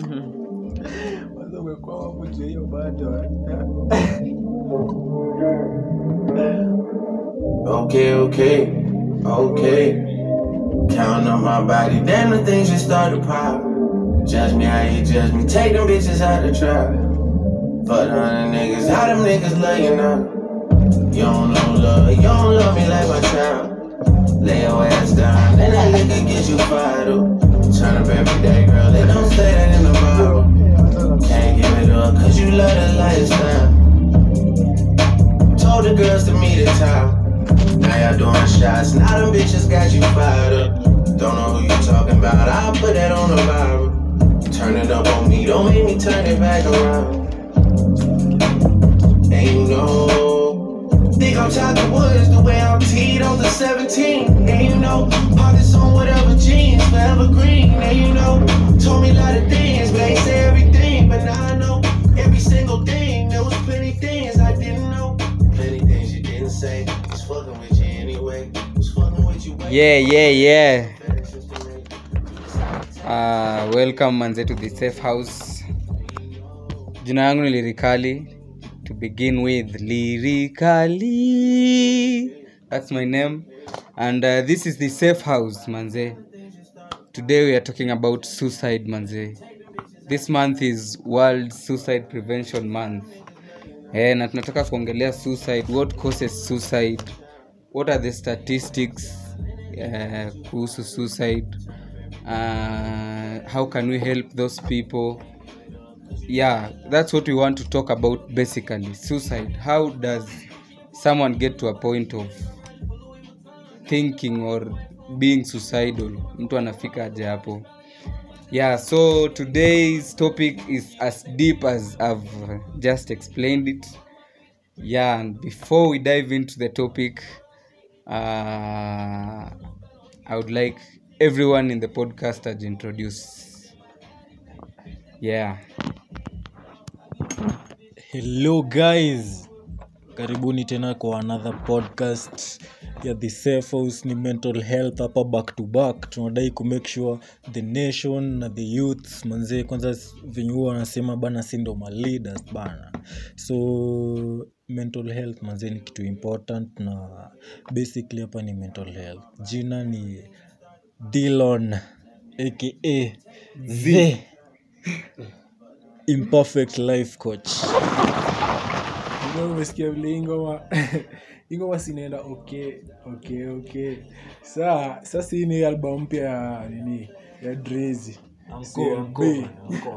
Okay, okay, okay. Counting on my body, damn the things just started pop. Judge me how you judge me, take them bitches out the trap. Fuck on the niggas, how them niggas love you now? You don't know love, you don't love me like my child. Lay your ass down, then that nigga get you fired up. Turn up every day, girl, they don't say that in the Bible. Can't give it up, cause you love the lifestyle. Told the girls to meet at town. Now y'all doing shots. Now them bitches got you fired up. Don't know who you talking about. I'll put that on the Bible. Turn it up on me. Don't make me turn it back around. You know, think I'm talking woods the way I'm teed on the 17. And you know, pockets on whatever jeans, forever green. And you know, told me a lot of things, but ain't say everything. But now I know every single thing. There was plenty things I didn't know. Plenty things you didn't say. Was fucking with you anyway. Was fucking with you yeah yeah yeah better since the make- uh, welcome manze to the safe house jina yangu ni lirikali to begin with lyrically. That's my name. And uh, this is the safe house manze. Today we are talking about suicide manze. This month is world suicide prevention month. Eh, na tunataka kuongelea suicide. What causes suicide? What are the statistics uh, kuhusu suicide? Uh, how can we help those people yeah that's what we want to talk about basically suicide. How does someone get to a point of thinking or being suicidal? Mtu anafika aje hapo? Yeah so today's topic is as deep as i've just explained it. Yeah and before we dive into the topic uh, i would like everyone in the podcast to introduce. Yeah hello guys. Karibuni tena kwa another podcast ya the safe house. Ni mental health hapa back to back. Tunadai kumake sure the nation na the youth manzee kwanza venye huwa wanasema bana si ndo maleaders bana. So mental health manzee ni kitu important na basically hapa ni mental health. Jina ni dilon aka the imperfect life coach. Umesikia vile ingoma sinaenda okay okay okay. Saa sasa hii ni album mpya ya nini? Ya drezi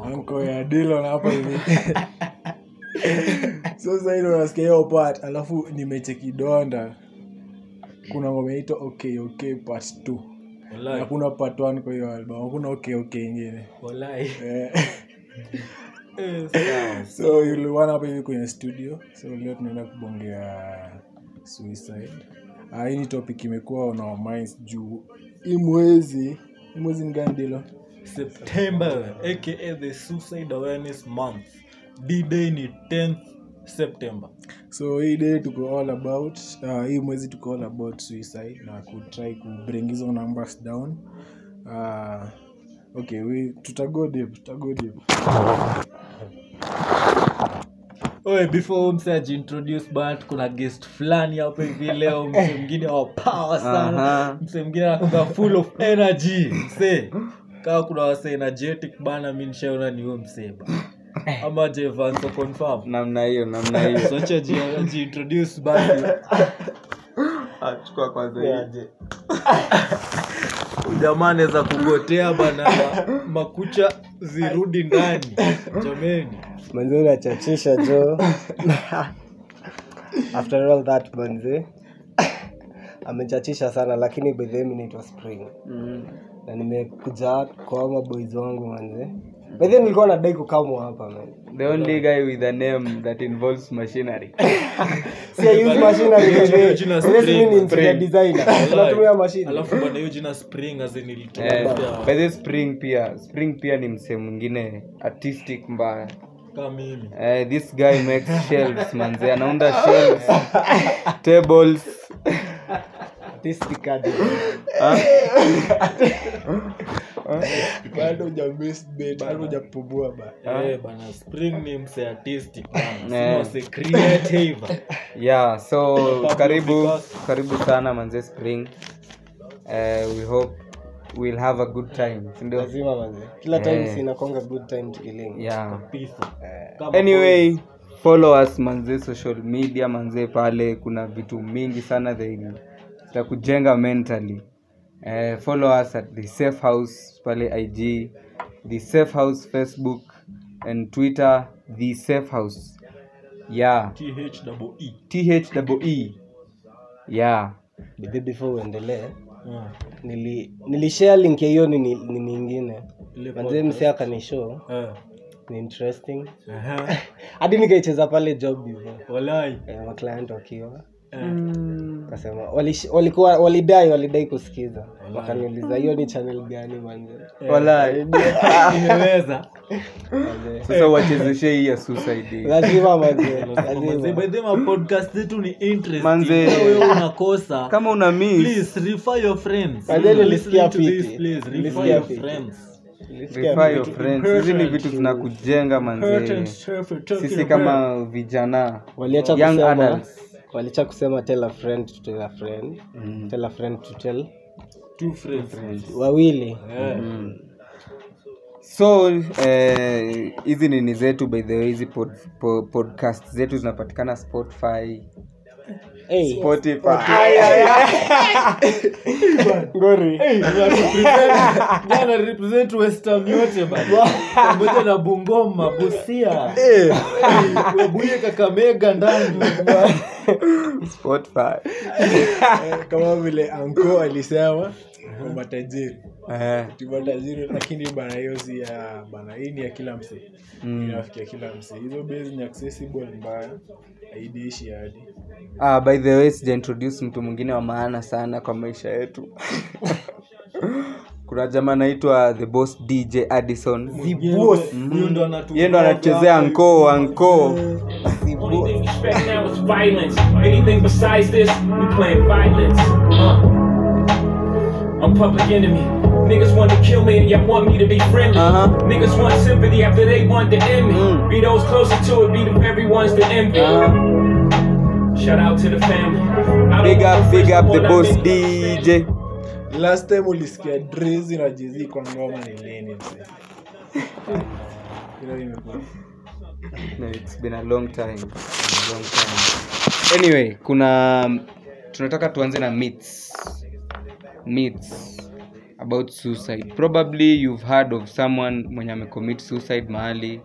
Anko, ya dilon hapa hivi so sasa unasikia hiyo part alafu nimeche kidonda kuna ngoma inaitwa okay okay part 2 Walai, hakuna part 1 kwa hiyo album hakuna okay okay ingine eh so yuliwana hapa hivi kwenye studio. So leo tunaenda kubongea suicide. Ah, hii ni topic imekuwa on our minds juu. Imwezi imwezi hii mwezi ni gani dilo? September aka the suicide awareness month. D-day ni 10th september. So hii day tuko all about uh, hii mwezi tuko all about suicide na kutry kubring hizo numbers down. Uh, okay we tutago deep tutago deep oe before mse ajiintroduce but kuna guest fulani hapo hivi leo mse mwingine wa power sana. Mse mwingine anakuga full of energy mse kaa kuna wase energetic bana mi nishaona ni huyo mseba ama jevanso confirm? Namna hiyo namna hiyo. So jiintroduce aji- ajiintroduce basi chukua kwanza Aje. Jamaa za kugotea bana makucha zirudi ndani. Jameni. Manze unachachisha jo. After all that manze amechachisha sana lakini bedhemi naitwa spring. Na nimekuja kwa maboys wangu manze bedhe nilikuwa nadai kukamwa hapa man. The only guy with a name that involves machinery. See I use machinery jina ni interior designer. Tunatumia machine. Alafu bwana hiyo jina spring as in ilitoka. by the spring pia. Spring pia ni msee mwingine artistic mbaya. Kama mimi. Eh, this guy makes shelves manze anaunda shelves tables. Artistic? bado uja bado hujapumua Eh, bana spring ni mse artistic bana. Eh. mse creative yeah so karibu karibu sana manze spring. Uh, we hope we'll have a good time sindio lazima manze. Kila time Eh. sinakonga good time yeah. Kabisa. Kama anyway follow us manze social media manze pale kuna vitu mingi sana zaidi za kujenga mentally uh, follow us at the safe house pale ig the safe house facebook and twitter the safe house. Yeah. THEE. thee yeah. Bidhi before uendelee Ah, nili nilishare link ya hiyo ni, ni ni mingine manze mse akanishow eh, ni interesting. Hadi nikaicheza pale job hivyo Walai. eh, maclient wakiwa. Eh, kasema walikuwa walidai walidai kusikiza. Wakaniuliza hiyo ni channel gani manze Walai. imeweza sasa wachezeshe hii ya suicide. Lazima zetu ni Kama unakosa kama una miss. refer your friends. Nilisikia fiti. Nilisikia fiti. hizi ni vitu zinakujenga manze. Sisi kama vijana. Waliacha kusema adults waliacha kusema tell a friend to tell a friend mm. tell a friend to tell two friends friends. wawili yeah. mm. so eh, hizi nini zetu by the way hizi pod, pod, podcast zetu zinapatikana spotify hey, spotify. Ngori. jana represent western yote bana pamoja na bungoma busia. Webuye kakamega ndani spotify. Eh, kama vile anko alisema matajiri. Eh, matajiri lakini bana hiyo si ya bana hii ni ya kila Mm. inafikia kila hizo base ni accessible mbaya. Haidiishi hadi. Ah, by the way sija introduce mtu mwingine wa maana sana kwa maisha yetu. Kuna jamaa anaitwa the boss dj addison. Ye ndo anatu- yeye ndo anachezea nkoo anko Only thing we expect now is violence. Anything besides this, we playing violence. Uh. I'm public enemy. Niggas want to kill me and y'all want me to be friendly. Uh-huh. Niggas want sympathy after they want to end me. Mm. Be those closer to it, be the very ones to envy. Uh-huh. Shout out to the family. Big up big up the boss dj last time ulisikia drizi na jizi kwa ngoma ni lini msee Hilo imekuwa no, it's been a long time. A long time. anyway kuna tunataka tuanze na myths myths about suicide. Probably you've heard of someone mwenye amecommit suicide mahali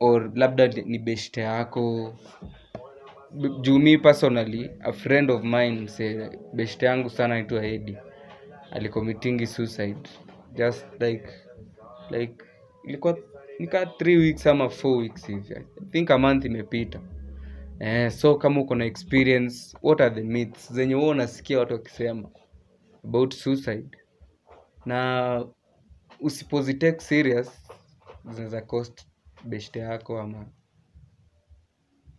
or labda ni- beshte yako. Juu mi personally a friend of mine se beshte yangu sana aitwa edi alikommitingi suicide. Just like like ilikuwa nika three weeks ama four weeks hivi. I think a month imepita. Eh, so kama uko na experience what are the myths? Zenye huo unasikia watu wakisema about suicide. Na usipozitake serious zinaweza cost beshte yako ama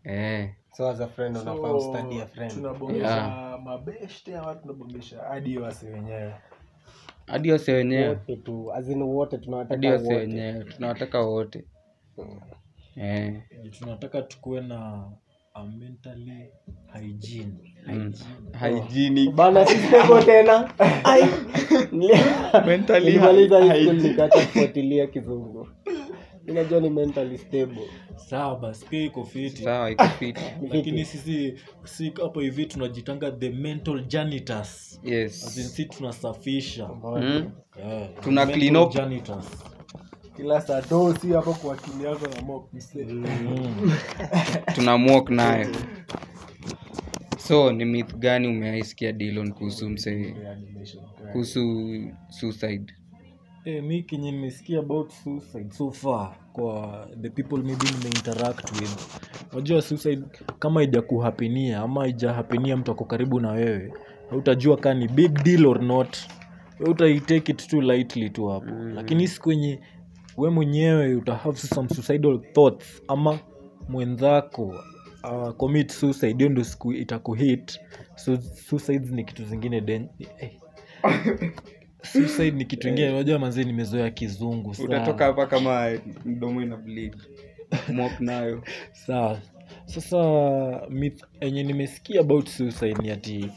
eh, so as a friend so, unafaa ustadi a friend. tunabongesha Yeah. mabeshte ama tunabongesha hadi wasi wenyewe? Hadi wase wenyewe. Wote tu azini wote hadi tunawataka wase wote. wenyewe tunawataka wote. Eh, tunataka tukuwe na a mentally hygiene. mm. Hygienic. Bana siseko tena. Mentally Nilimaliza high school nikaacha kufuatilia kizungu. Inajua ni mentally stable. Sawa basi pia iko fiti sawa iko fit. Lakini sisi si hapo hivi tunajitanga the mental janitors. As in yes si tunasafisha. Mm. Eh, Tuna clean up. janitors. kila saa do si hapo kwa akili yako na mop msee. Mm. tuna mok nayo so ni myth gani umeaisikia dilon kuhusu msee? Kuhusu suicide. Eh, mi kenye nimesikia about suicide so far kwa the people maybe nimeinteract with. Unajua suicide kama ijakuhapinia ama ijahapinia mtu ako karibu na wewe utajua kaa ni big deal or not. Utaitake it too lightly tu hapo. Mm. lakini siku yenye we mwenyewe uta have some suicidal thoughts ama mwenzako uh, commit suicide hiyo ndo siku itakuhit. So suicides ni kitu zingine den eh, suicide ni kitu ingine. Unajua manzi nimezoea kizungu sana. utatoka hapa kama mdomo ina bleed. Mop nayo. Sawa. Sasa myth enye nimesikia about suicide ni ati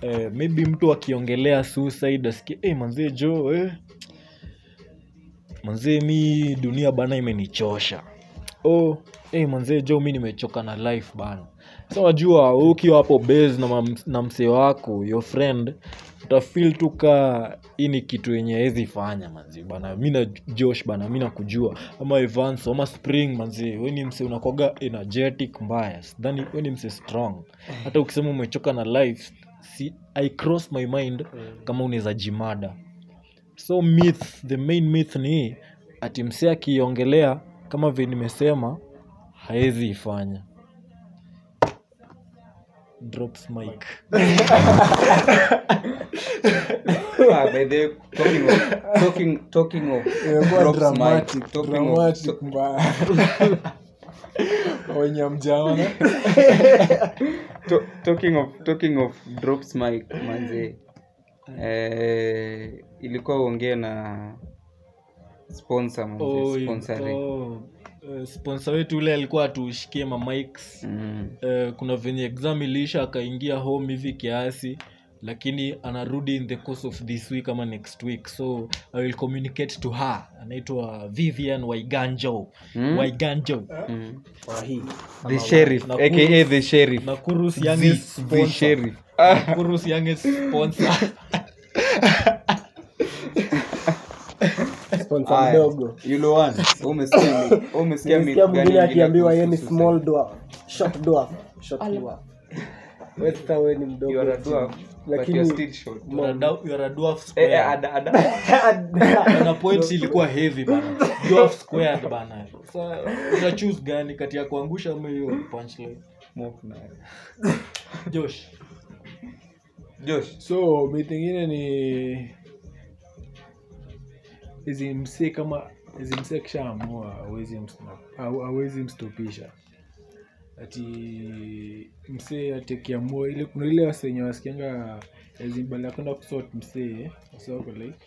eh, maybe mtu akiongelea suicide asikie hey, manzie jo eh. manzie mi dunia bana imenichosha oh, hey, manzee jo mi nimechoka na life bana. Sa wewe ukiwa hapo base na, na msee wako your friend utafil tu ka hii ni kitu yenye hezi fanya manzi bana. Mi na josh bana mi nakujua. Ama evans ama spring manzi we ni mse unakwaga energetic mbaya. Sidhani we ni mse strong. Hata ukisema umechoka na life si, i cross my mind kama unaweza jimada. So myth the main myth ni ati msee akiongelea kama vile nimesema haezi ifanya. Drops mic. Ah, by the way, talking of, talking, talking of imekuwa drops mic, dramatic talking of- dramatic mbaya. Wenye mjaona to, talking of talking of drops mic manze eh, ilikuwa uongee na sponsor eh, sponsor wetu ule alikuwa atushikie mamics mm. uh, kuna venye exam iliisha akaingia home hivi kiasi lakini anarudi in the course of this week ama next week. So i will communicate to her. Anaitwa vivian waiganjo Mm. waiganjo Mm. The sheriff aka the sheriff. Nakuru's the, sponsor. Sponsor sponsor Aya, mdogo. umesikia mwingine akiambiwa ye ni small dwarf. Short dwarf. Short dwarf. Ni suicide? mdogo You are a dwarf, but Lakini- you're still short. You're a dou- you're a dwarf Eh, square. eh, ada- ada. na point ilikuwa heavy bana. Dwarf squared bana. Sa una choose gani kati ya kuangusha ama hiyo punchline? Josh. Josh, so mithingine ni hizi msee kama hizi msee akishaamua awezi mstopisha ati msee atekiamua ile kuna ile wasenye wasikianga bala kwenda kusort msee wasoko like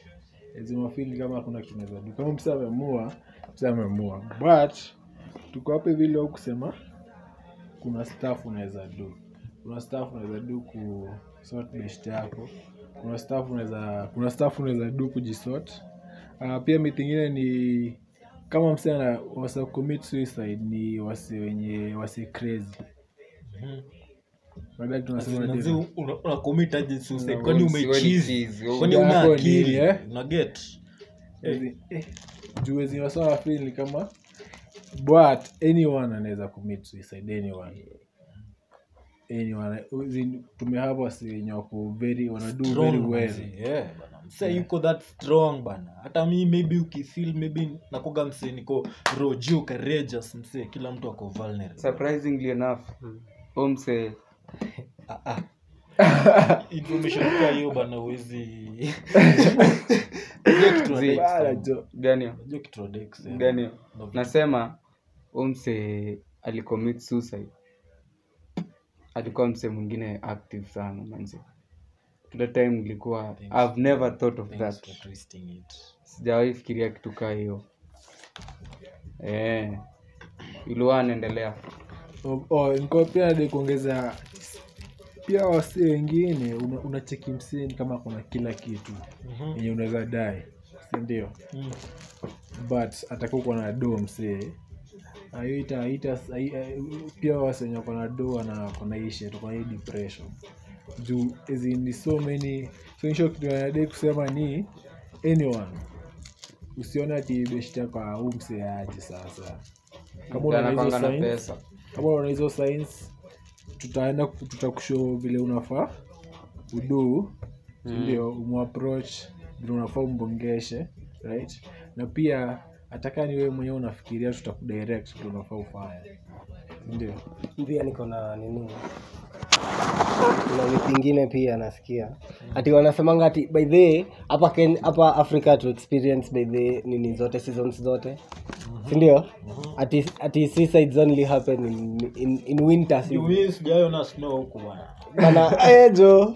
ezimafili kama kuna kinazadu kama msee ameamua msee ameamua. But tuko hapo vile au kusema kuna staff unaweza do. Kuna staff unaweza do ku sort best yako. Kuna staff unaweza kuna staff unaweza do kujisort uh, pia myth ingine ni kama msichana ana wasa commit suicide ni wasi wenye wasi crazy mm-hmm. Nazi, tena. una- una commit aje suicide Una- kwani umechizi cheese, wewe- kwani una akili eh? una get Ezi- eh, juu feel ni kama but anyone anaweza commit suicide anyone anyone Zi- tumehapa wasi wenye wako very wanadu very well. Yeah, bana. yuko that strong bana. Hata mi maybe ukifil maybe nakoga msee niko roju courageous msee. Kila mtu ako vulnerable. Surprisingly enough ah, ah. information hiyo bana uwezi? No, nasema omse alicommit suicide. Alikuwa mse mwingine active sana manzi kila time ilikuwa i've never thought of thanks that. sijawahi fikiria kitu kaa hiyo. Eh iliwa anaendelea Oh, oh, niko pia nadi kuongeza pia wasi wengine una- unacheki mseni kama kuna kila kitu yenye mm-hmm. unaweza dae sindio Mm. but atakuwa na do msee. Aita aita ai- ai- pia wasi wenye wako na do na kona ishe tukona hii depression juu as in ni so many so in short, kitu nadai kusema ni anyone. Usione ati beshta yako au msee aje sasa. Kama unaona hizo signs una hizo science tutaenda ku- tutakushow vile unafaa udu ndio umapproach vile unafaa umbongeshe right? Na pia hataka ni wewe mwenyewe unafikiria tutakudirect vile unafaa ufanye. Ndio. Pia niko na nini kuna miti ingine pia nasikia. Ati wanasemanga ati by the way, hapa Ken- hapa africa to experience by the nini zote seasons zote. Sindio ati, ati suicides only happen in, in, in winter season. Mimi sijaiona snow huku bwana. Bana ejo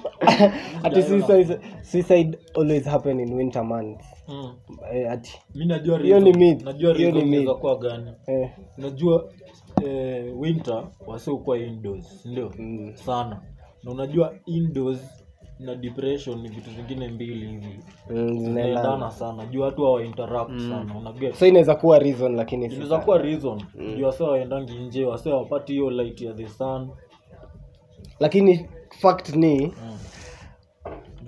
ati suicide, suicide always happen in winter months. Mm. eh, ati. Mi najua Hiyo ni myth. najua Hiyo ni myth. inaweza kuwa gani. Eh, unajua eh, winter wasiokuwa indoors ndio Mm. sana na unajua indoors na depression ni vitu vingine mbili hivi mm, zinaendana. zinaendana sana juu watu hawa mm. sana unaget so inaweza kuwa reason lakini si inaweza sana. kuwa reason Mm. juu wasee waendangi nje wase wapati hiyo light ya the sun lakini fact ni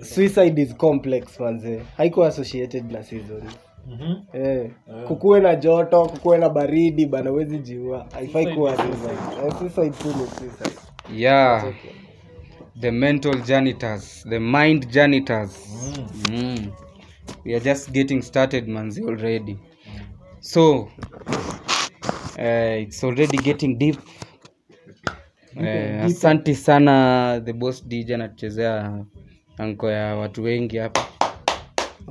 suicide is complex manze haiko associated na season Mhm. eh, kukuwe na joto kukuwe na baridi bana wezi jiua haifai kuwa suicide Eh, tu ni suicide yeah. The mental janitors the mind janitors. Mm. we are just getting started manzi already. So uh, it's already getting deep. Uh, asante sana the boss dj anatuchezea anko ya watu wengi hapa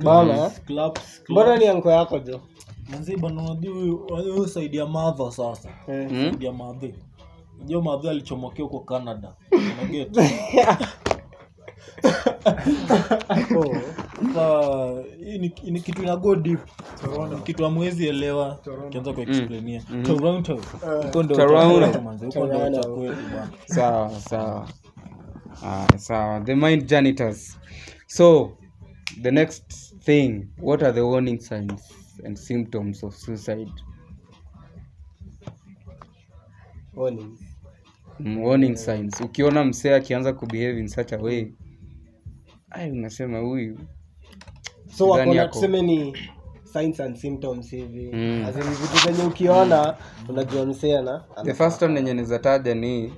bana. Mbona ni anko yako jo? Saidia madha sasa. Eh. saidi madhi jo madhi alichomokea huko canada. Oh. Ni, ni kitu ina go deep. Ni kitu amwezi elewa. Kianza kuexplania toronto. Huko ndio Toronto. manze, huko cha bwana. Sawa sawa. Ah, sawa. The mind janitors. So the next thing what are the warning signs and symptoms of suicide? Warning. mm, warning signs. Ukiona msee akianza kubehave in such a way ai unasema huyu. So wakona tuseme ni signs and symptoms hivi. Mm. As in vitu zenye ukiona unajua mseana the first one yenye nizataja ni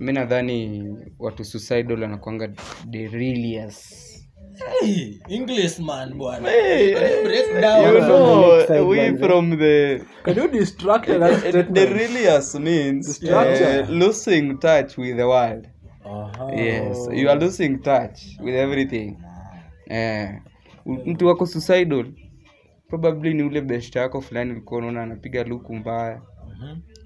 mi nadhani watu suicidal wanakwanga delirious Hey, english bwana. You From we the Can you distract means uh, losing touch with the world. Aha. yes you are losing touch with everything. Eh, mtu wako suicidal. Probably ni ule best yako fulani ulikuwa unaona anapiga luku mbaya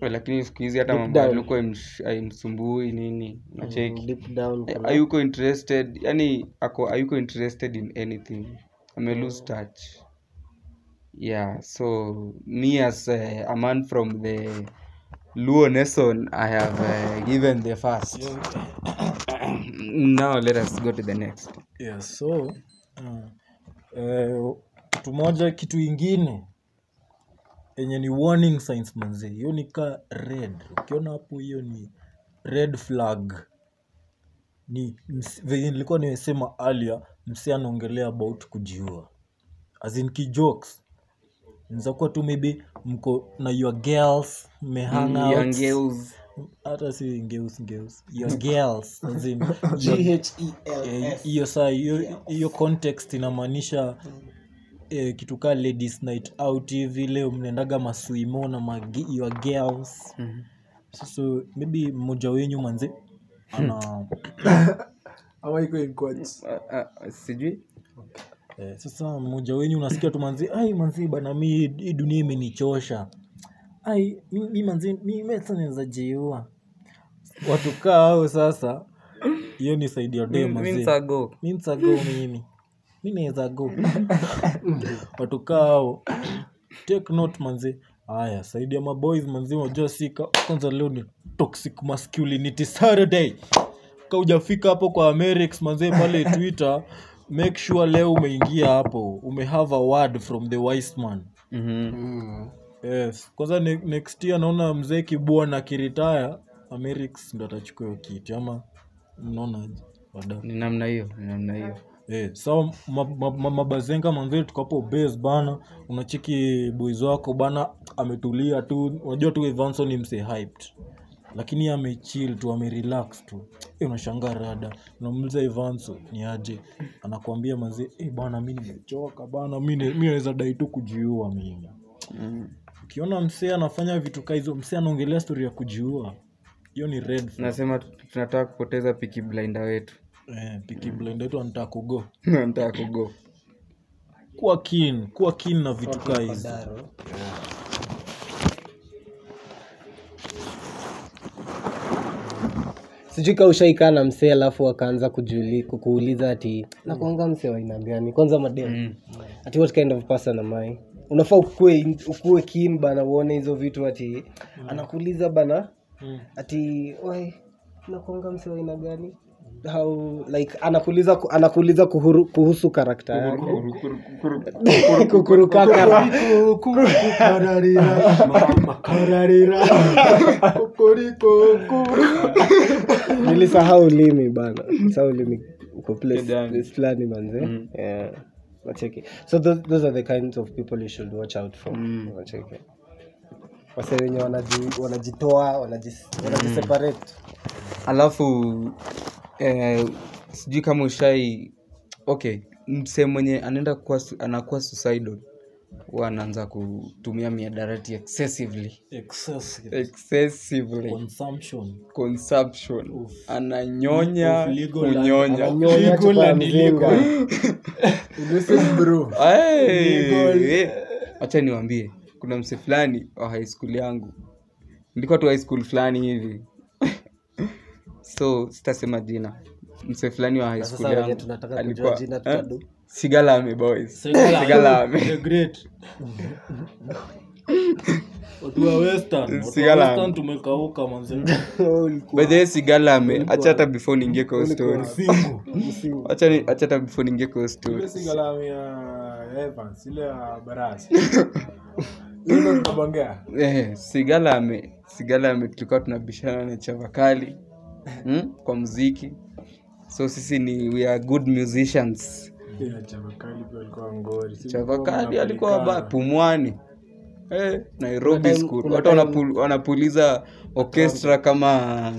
lakini siku hizi hata mambo ya down. haimsumbui nini nacheki down Eh, hayuko interested yani ako hayuko interested in anything. Ame lose touch. Yeah so me as uh, a man from the luo nation i have uh, given the first. Now let us go to the next. Yeah, so uh, uh, kitu moja kitu ingine yenye ni warning signs manze hiyo ni ka red. Ukiona hapo hiyo ni red flag. Ni venye nilikuwa nimesema earlier msee anaongelea about kujiua. As in kijokes. Inaweza kuwa tu maybe mko na your girls out. young girls. Hata si ngeus ngeus your girls as in your G-H-E-L-S. Eh, hiyo saa hiyo hiyo context inamaanisha eh, kitu ka ladies night out hivi leo mnaendaga maswimo na magi, your girls. Mm-hmm. so maybe mmoja wenyu manze ana Ama iko in quotes. uh, sijui. Eh, sasa mmoja wenyu unasikia tu manzi ai manzi bana mi hii dunia imenichosha. Ai mi mi manzi mi mesa naweza jiua watu kaa hao sasa hiyo ni saidi ya dem manzi minsago mimi mi naweza go. Watu kaa hao take note manzi haya saidi ya maboys manzi unajua sika. Kwanza leo ni toxic masculinity saturday. Ka ujafika hapo kwa amerix manzi pale twitter make sure leo umeingia hapo. Umehave a word from the wise man. Mm-hmm. yes. Kwanza ne- next year naona mzee kibua na kiritaya amerix ndo atachukua hiyo kiti ama mnaonaje wadau ni namna hiyo ni namna hiyo Eh, sawa mabazenga ma, ma, ma manzee tukapo base bana unacheki boys wako bana ametulia tu. Unajua tu Evanso ni mse hyped. Lakini amechill tu amerelax tu. Eh, unashangaa rada. Unamuuliza Evanso ni aje? Anakuambia manzee eh, bana mi nimechoka bana mi ne- naweza dai tu kujiua mimi. Mm. ukiona msee anafanya vitu kama hizo msee anaongelea stori ya kujiua hiyo ni red flag. nasema tunataka kupoteza piki blinda wetu eh, piki blind wetu anataka kugo nataka kugo kuwa keen kuwa keen na vitu kaa hizi Daro. sijui ka ushaikaa na msee alafu akaanza kuuliza kukuuliza ati nakuanga msee wa aina gani? Kwanza madem Mm. ati what kind of person am I? Unafaa ukue, ukue keen bana uone hizo vitu ati anakuuliza bana Mm. ati nakuanga nakwanga msee wa aina gani how like anakuuliza anakuliza anakuuliza kuhuru, kuhusu karakta yake. limi nilisahau bana. Sahau limi uko fulani manze. Yeah. Wacheki so those, those are the kinds of people you should watch out for. Wacheki wase wenye wanaji- wanajitoa wanaji- wanajiseparate. Alafu eh, sijui kama ushai okay msee mwenye anaenda kuwa anakuwa suicidal huwa anaanza kutumia miadarati excessively. Excessively. Consumption. Consumption. Ananyonya kunyonya Legal and. Eh, wacha kuna msee fulani wa high school yangu. Nilikuwa tu high school fulani hivi so sitasema jina. Mse fulani wa high school yangu. alikuwa eh, sigalame boys. Sigalame. wa Sigalame. acha hata before niingie kwa story. acha hata before niingie kwa story. Eh, sigalame sigalame tulikuwa tunabishana na chavakali hmm? kwa mziki so sisi ni we are good musicians. Chavakali alikuwa ba pumwani. Hey, nairobi time- school. watu wanapul, wanapuliza orchestra kama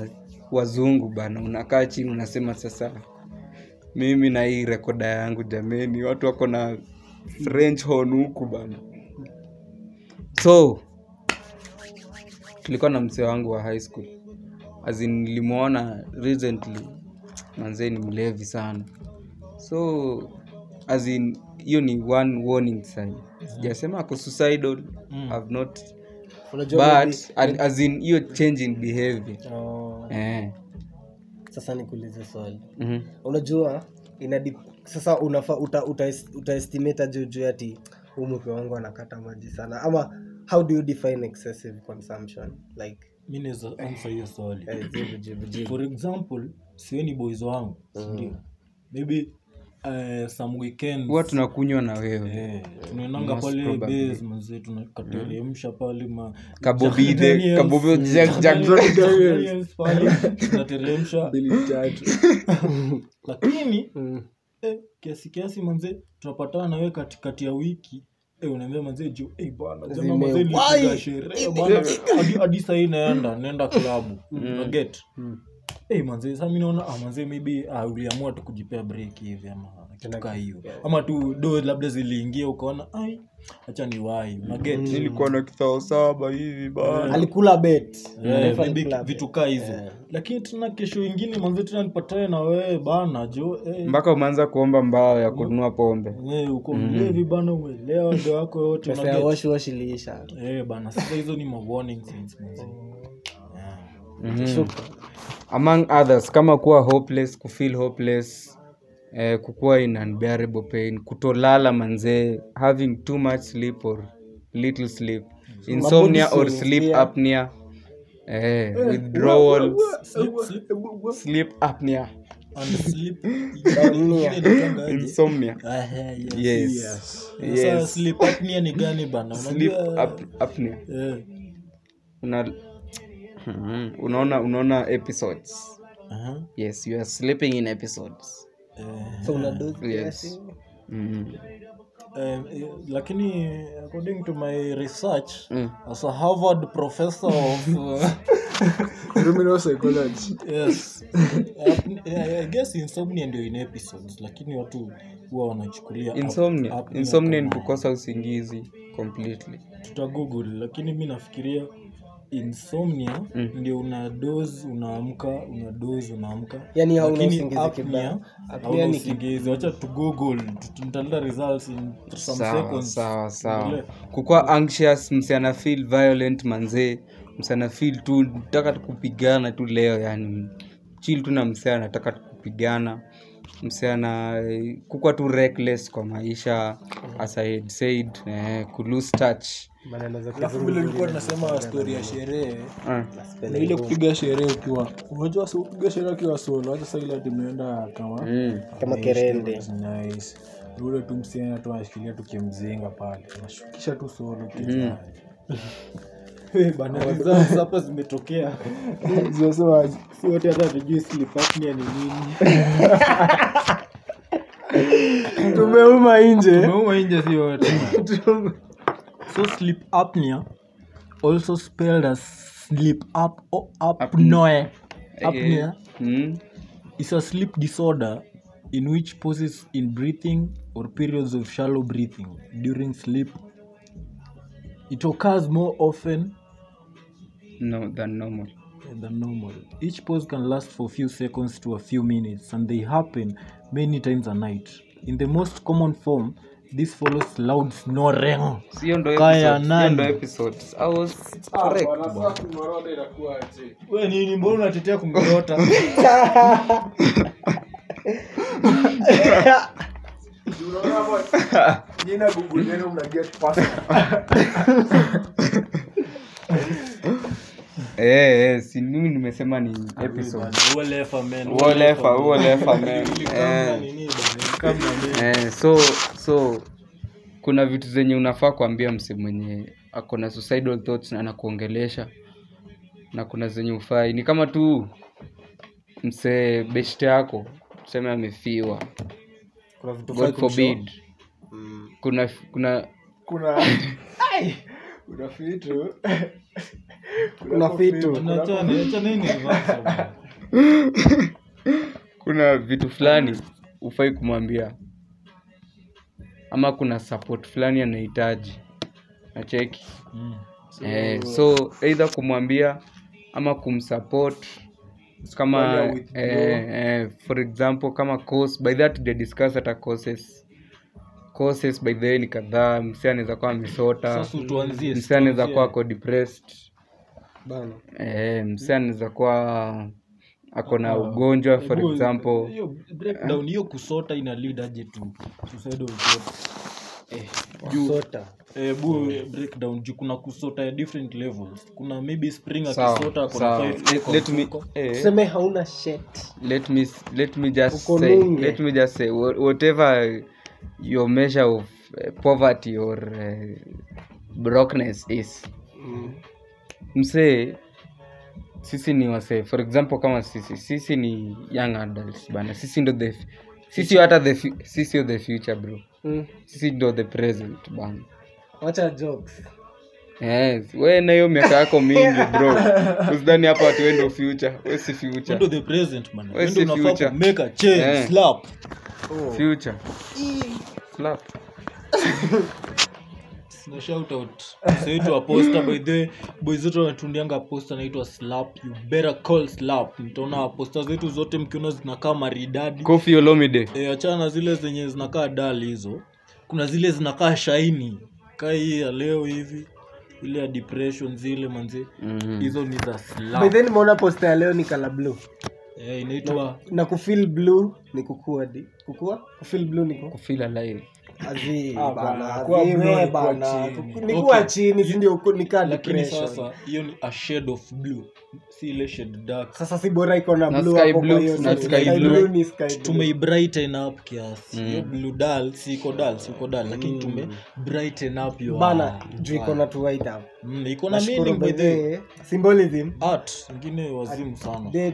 wazungu bana. Unakaa chini unasema sasa mimi na hii rekoda yangu jameni. Watu wako na french horn huku bana. So tulikuwa na msee wangu wa high school azin nilimwona recently manzee ni mlevi sana. So azin hiyo ni one warning sign. Sijasema ako suicidal mm. have not but as in hiyo change in behavior. Oh, eh. sasa nikuulize swali. Mm-hmm. unajua inadi sasa unafa uta, uta, utaestimate juu juu ati huu mke wangu anakata maji sana? Ama how do you define excessive consumption? Like mi naweza ansa hiyo swali. Eh, for example siweni boys wangu sindio maybe uh, some weekends. Huwa tunakunywa na wewe. Tunaenanga tunaendanga pale base manze tunakateremsha pale ma Kabobide, Jack Daniels, Kabobe- mm, Jack- Jack Jack Daniels pale. Tunateremsha. Mbili tatu. Lakini Mm. eh, kiasi kiasi manze tunapatana na wewe katikati ya wiki. eh, unaambia mazee juu eh, bana jana mazee lipiga sherehe bana. Hadi sahii naenda naenda klabu. Unaget eh, manze sasa mimi naona ah, manze maybe ah, uliamua tu kujipea break hivi ama kitu kaa hiyo. ama tu do labda ziliingia ukaona ai acha ni wai unaget nilikuwa na kithao saba hivi bana. Alikula bet. Yeah, maybe vitu kaa hizo. Lakini tena kesho ingine manze tena nipatane na wewe bana jo eh, mpaka umeanza kuomba mbao ya kununua pombe. Hey, uko mlevi bana uelewa ndo wako yote pesa ya unaget. wash wash iliisha. Eh, bana sasa hizo ni ma warning signs manze. Mhm. among others kama kuwa hopeless kufeel hopeless eh, kukuwa in unbearable pain kutolala manzee having too much sleep or little sleep insomnia or sleep apnea eh, withdrawals Sleep, apnea. Insomnia. Eh, yes. yes. sleep apnea ni gani bana? Sleep apnea Mhm. unaona unaona episodes? Aha, yes you are sleeping in episodes. Eh, so una doze Yes. mm-hmm. eh, lakini according to my research Mm. as a harvard professor of uh, criminal psychology. Yes. I, i guess insomnia ndio in episodes lakini watu huwa wanachukulia insomnia. insomnia ni kukosa usingizi completely. Tutagoogle lakini mi nafikiria insomnia ndio una doze unaamka una doze unaamka. Yani hauna Lakini usingizi kibaya. Apnea ni usingizi. Acha tu google tu- tutaleta results in some sawa seconds. sawa sawa. Kukua anxious msiana feel violent manzee msiana feel tu nataka kupigana tu leo yani. Chill tu na msiana nataka kupigana msiana kukwa tu reckless kwa maisha as I had said eh, kulose touch. Alafu vile ulikuwa tunasema story ya sherehe Ah, na ile kupiga sherehe ukiwa unajua si kupiga sherehe ukiwa solo hata sasa ile tumeenda kama mm. kama kerende. nice. Ule tu msichana tu anashikilia tukimzinga pale unashukisha tu solo bana Results hapa zimetokea? Zinasema si wote hata tujui slipapnia ni nini. Tumeuma nje. Tumeuma nje si wote. So sleep apnea also spelled as sleep up apnoe. Apnea Mm. is a sleep disorder in which pauses in breathing or periods of shallow breathing during sleep. It occurs more often no than normal. Than normal. Each pause can last for a few seconds to a few minutes and they happen many times a night. In the most common form this follows loud snoring. Sio ndo Kaya episodes, sio nani? ndo episodes. I was correct, bwana. we nini? Mbona unatetea kumrota jina google neno mna get past Eh, eh, si mimi nimesema ni episode. Uolefa uolefa Eh. Eh, so so kuna vitu zenye unafaa kuambia mse mwenye ako na suicidal thoughts na anakuongelesha na kuna zenye ufai ni kama tu mse beshte yako tuseme amefiwa. Kuna vitu god forbid. Kuna kuna kuna Ai! kuna vitu. kuna vitu. Fulani ufai kumwambia. Ama kuna support fulani anahitaji. Nacheki Mm. so, eh, so either kumwambia ama kumsupport. Kama eh, eh, for example kama course by that they discuss hata courses. Courses by the way ni kadhaa msi anaweza kuwa amesota. Msi anaweza kuwa ako depressed bana. Eh, msi anaweza kuwa ako na ugonjwa for Hebu, example. Hiyo breakdown hiyo kusota ina lead aje suicidal sota eh, bu breakdown juu kuna kusota ya different levels. Kuna maybe spring akisota kuna sawa. five Let- let me- eh, tuseme hauna shet let me s- let me just Uko say nunge. let me just say wha- whatever your measure of uh, poverty or uh, brokenness is msee sisi ni wasee. For example kama sisi. Sisi ni young adults bana. Sisi ndo the sisi hata the fu- sisi ndo the future bro. Mm. sisi ndo the present bana. Wacha jokes. Yes. We na hiyo miaka yako mingi bro. Usidhani hapa watu we ndo future. We si future. Ndo the present man Wewe Ndo si unafaa future. make a change. Eh. slap. Future. Slap na shout out. Saitwa poster by the way, boys zetu wanatundianga poster naitwa slap. You better call slap. Mtaona poster zetu zote mkiona zinakaa maridadi. Kofi olomide. E, achana na zile zenye zinakaa dal hizo. Kuna zile zinakaa shaini kaa hii ya leo hivi ile ya depression zile manzi hizo ni za by slap then nimeona posta ya leo ni kala blue. E, inaitwa na kufil blue ni kukua di. Kukua? Kufil blue ni ku kufeel alive azi Ah, bana bana, kuwa azi blue we ni kuwa bana chini. sasa hiyo ni a shade of blue. Si ile shade dark. Sasa si bora iko na Na blue sky hapo kwa blue, hiyo na sky sky blue. blue. ni sky blue. Tumeibrighten up kiasi. Hiyo blue dal si iko dal si iko dal lakini tume brighten up your bana juu iko na tuwaita mm, iko na Nashukuru meaning by by the the symbolism. Art ingine wazimu sana. Dead.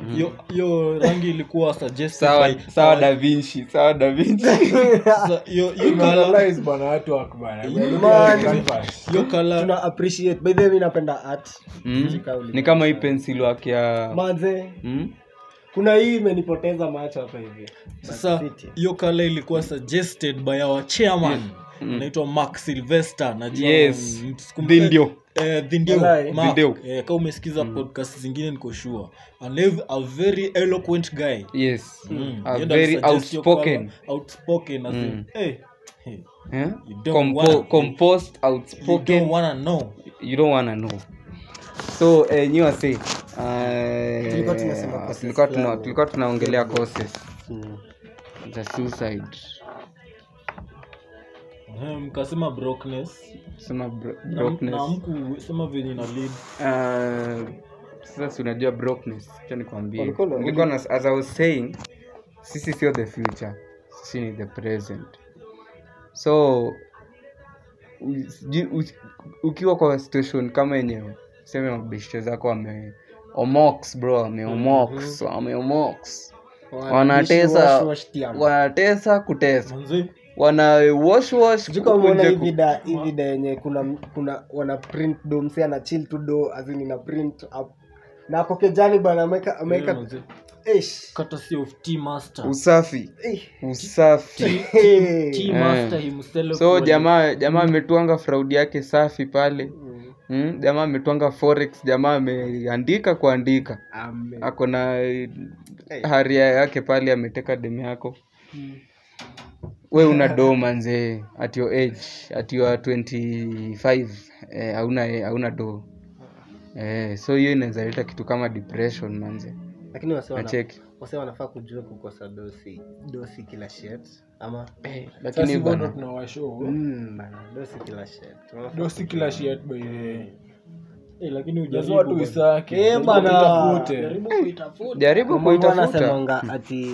rangi ilikuwa suggested by sawa da vinci sawa da vinci. Sasa, hiyo hiyo color. Analyze bana watu wako bana Man. Canvas. hiyo color. Tuna appreciate. By the way mimi napenda art. Mm. Ni kama hii pencil wake ya manze Mm? kuna hii imenipoteza macho hapa hivi. Sasa hiyo kala ilikuwa suggested by our chairman. Anaitwa mark silvester najua Yes. mm, Dindio. eh, eh, kama umesikiza podcast zingine niko sure. Anlive a very eloquent guy. Yes. Mm. a very outspoken. outspoken. As Mm. in, hey, eh? Compo- wanna- composed you don't wanna know. You don't wanna know. So eh, wase Tulikuwa tunasema courses tulikuwa tuna- fulani. tulikuwa tunaongelea Mm. za suicide. Eh, mkasema brokenness. Sema bro- na, na brokenness. mku venye na lead. Uh, sasa si unajua brokenness acha nikwambie. Walikuwa na- nilikuwa na, as i was saying sisi sio the future sisi ni the present so ukiwa kwa situation kama yenye seme mabeshte zako wame omox bro wameomox wameomox wanatesa wanatesa kutesa manze wana wash wash Sijui kama umeona kukunja hii ku- vida hii vida yenye kuna kuna wana print do msi ana chill tu do azini na print up. Na kokejani bana ameweka ish courtesy of tea master. Usafi. Eh. usafi. Hey. tea Eh. master himself so wali- jamaa jamaa ametwanga fraud yake safi pale. Mm, jamaa ametwanga forex jamaa ameandika kuandika ako na eh, haria yake pale ameteka demu yako. We una do manzee at your age at your 25 eh, hauna hauna do eh, so hiyo inaweza leta kitu kama depression manze lakini wase wana- wase wanafaa kujua kukosa dosi dosi kila shet ama eh, lakini bado tunawashow Mm, bana, dosi kila dosi kila shet by the way. Eh, lakini ujaribu Eh, kuitafuta. jaribu kuitafuta. anasemanga ati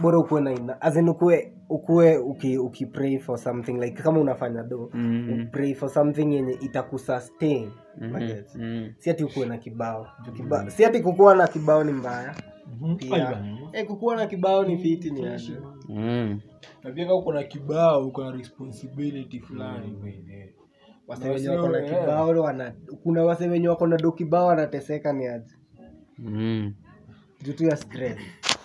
bora ukuwe na ina azin ukuwe ukuwe uki, uki pray for something like kama unafanya do Mm. pray for something yenye itakusustain mm -hmm. mm. si ati ukuwe na kibao kiba, mm. si ati kukuwa na kibao ni mbaya Mhm. Pia bana. eh, kukuwa na kibao ni fiti ni aje Mm. na pia kama uko na kibao uko na responsibility fulani mm. wase wenye wako na kibao wana kuna wase wenye wako na do kibao wanateseka ni aje Mm. juu tu ya stress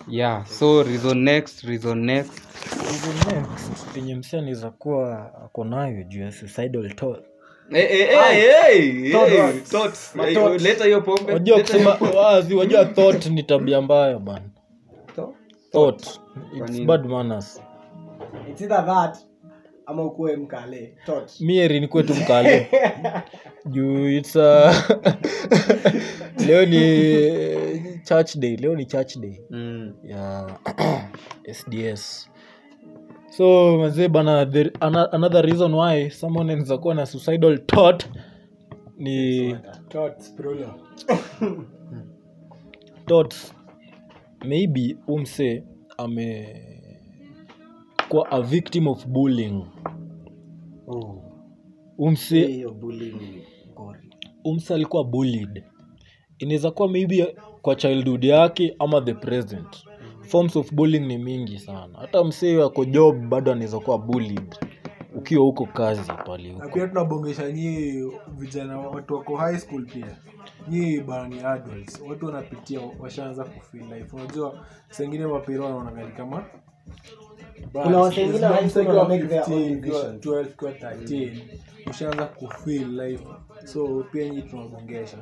yeah so reason next reason next Reason next yenye msia niza kuwa ako nayo juu ya suicidal thought. Leta hiyo pombe wajua leta kusema wazi wajua thought ni tabia mbaya bana thought? It's bad manners. It's either that ama ukuwe mkale. Mieri ni kwetu mkale. Juu it's a leo ni church day leo ni church day. Mm. ya sds so mazee bana the, ana- another reason why someone anaweza kuwa na suicidal thought ni tot maybe umse ame kuwa a victim of bullying. Umse bullying gori umse alikuwa bullied inaweza kuwa maybe kwa childhood yake ama the present. Forms of bullying ni mingi sana. Hata msee ako job bado anaweza kuwa bullied. Ukiwa huko kazi pale huko. Pia tunabongesha nyii vijana watu wako high school pia. Nyii barani adults watu wanapitia washaanza kufeel life. Unajua sengine mapira wanaonagani kama Kuna watu wengine high school wana make their own decisions. 12 kwa 13 ushaanza kufeel life. So pia nyii tunabongesha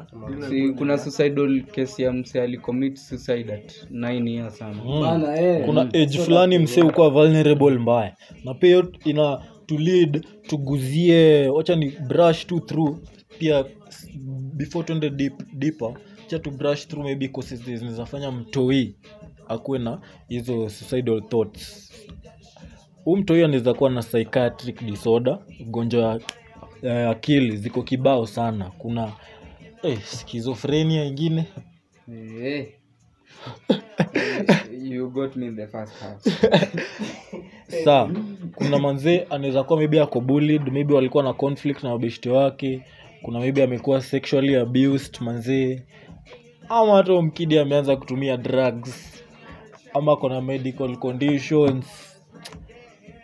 Si, kuna suicidal case ya mse alicommit suicide at 9 years sana. Bana eh. Kuna age so fulani mse ukuwa vulnerable mbaya. Na pia hiyo ina to lead tuguzie wacha ni brush tu through. Pia before tuende deep, deeper cha tu brush through maybe causes zinazofanya mtoi akuwe na hizo suicidal thoughts. Huu huyo anaweza kuwa na psychiatric disorder ugonjwa ya akili ziko kibao sana. Kuna eh, schizophrenia ingine. Eh. you got me in the first half saa kuna manzee anaweza kuwa maybe ako bullied maybe walikuwa na conflict na wabeshti wake. Kuna maybe amekuwa sexually abused manzee ama hata huyo mkidi ameanza kutumia drugs ama kona medical conditions.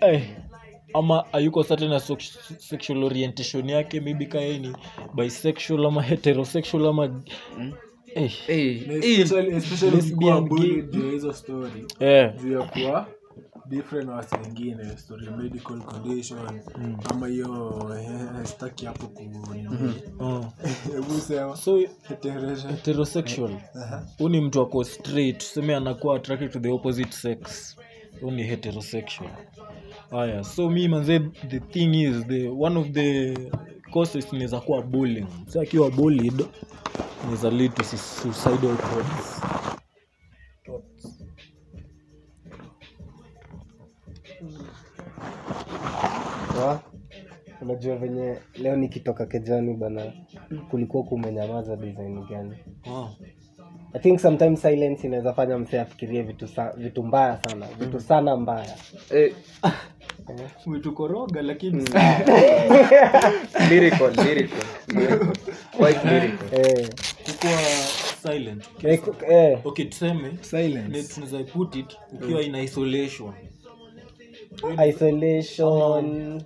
Eh, ama ayuko certain na sexual orientation yake maybe kae ni bisexual ama heterosexual ama eh, hey, Na eh, especially- especially lesbian, gay. hizo story. Eh, juu ya kuwa different na wasi wengine story medical condition kama hiyo eh, staki hapo ku Oh. hebu so heterosexual. huu ni mtu ako straight tuseme anakuwa attracted to the opposite sex. Huu ni heterosexual. Haya so mi manze the thing is the one of the causes inaweza kuwa bullying. So akiwa bullied inaweza lead to suicidal thoughts unajua venye leo nikitoka kejani bana kulikuwa kumenyamaza design gani? Wow. i think sometimes silence inaweza fanya msee afikirie vitu, sa, vitu mbaya sana vitu sana mbaya. Eh, umetukoroga lakini lyrical, lyrical, lyrical. Quite lyrical. eh, kukuwa silent. Eh, eh, okay tuseme Silence. tunaweza put it ukiwa in isolation. Isolation. Izina-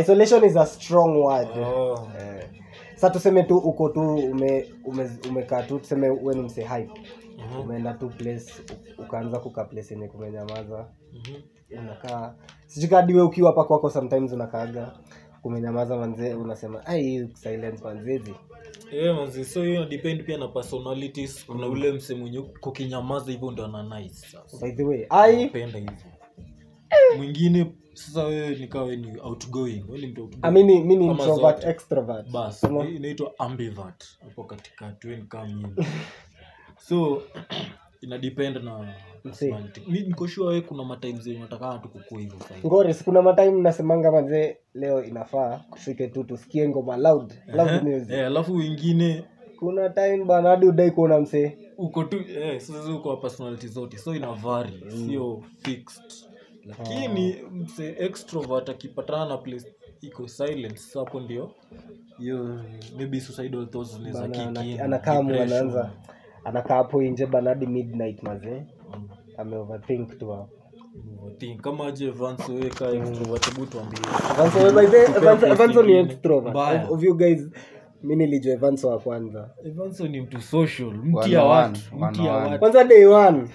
isolation is a strong word. Oh. eh. sa tuseme tu uko tu ume, ume, umekaa tu tuseme we ni mse hype umeenda tu place ukaanza kukaa place yenye kumenyamaza. Unakaa sijukadiwe ukiwa hapa kwako sometimes unakaaga kumenyamaza manzee unasema ai silence manzezi Yeah, manzi so hiyo depend pia na personalities. Kuna ule mse mwenye kukinyamaza hivyo ndo ana nice. Sasa by the way ai napenda hivyo. Mwingine sasa wewe nikawe ni outgoing wewe ni mtu outgoing amini mi ni Kama introvert zote. extrovert. Bas Kama- inaitwa ambivert hapo katikati wewe ni mimi. So ina depend na personality. Mi niko sure wewe kuna matimes zenye unataka tu kukua hivyo sasa ngoris kuna matime nasemanga manzee leo inafaa kufike tu tusikie ngoma loud loud music. eh alafu wengine kuna time bana hadi udai kuona msee. uko tu eh, sasa uko wa personality zote. So ina vary sio fixed lakini mse extrovert akipatana na place iko silent sasa hapo ndio hiyo maybe suicidal thoughts ni za kiki anakaa anaanza anakaa hapo nje bana hadi midnight mazee ame overthink tu hapo. Overthink. kama je vanso wewe ka extrovert hebu tuambie. Evanso, by the Evanso ni extrovert. Of- of you guys mi nilijua Evanso wa kwanza. Evanso ni mtu social mti One ya on watu one, mti one ya on one. watu. Kwanza day one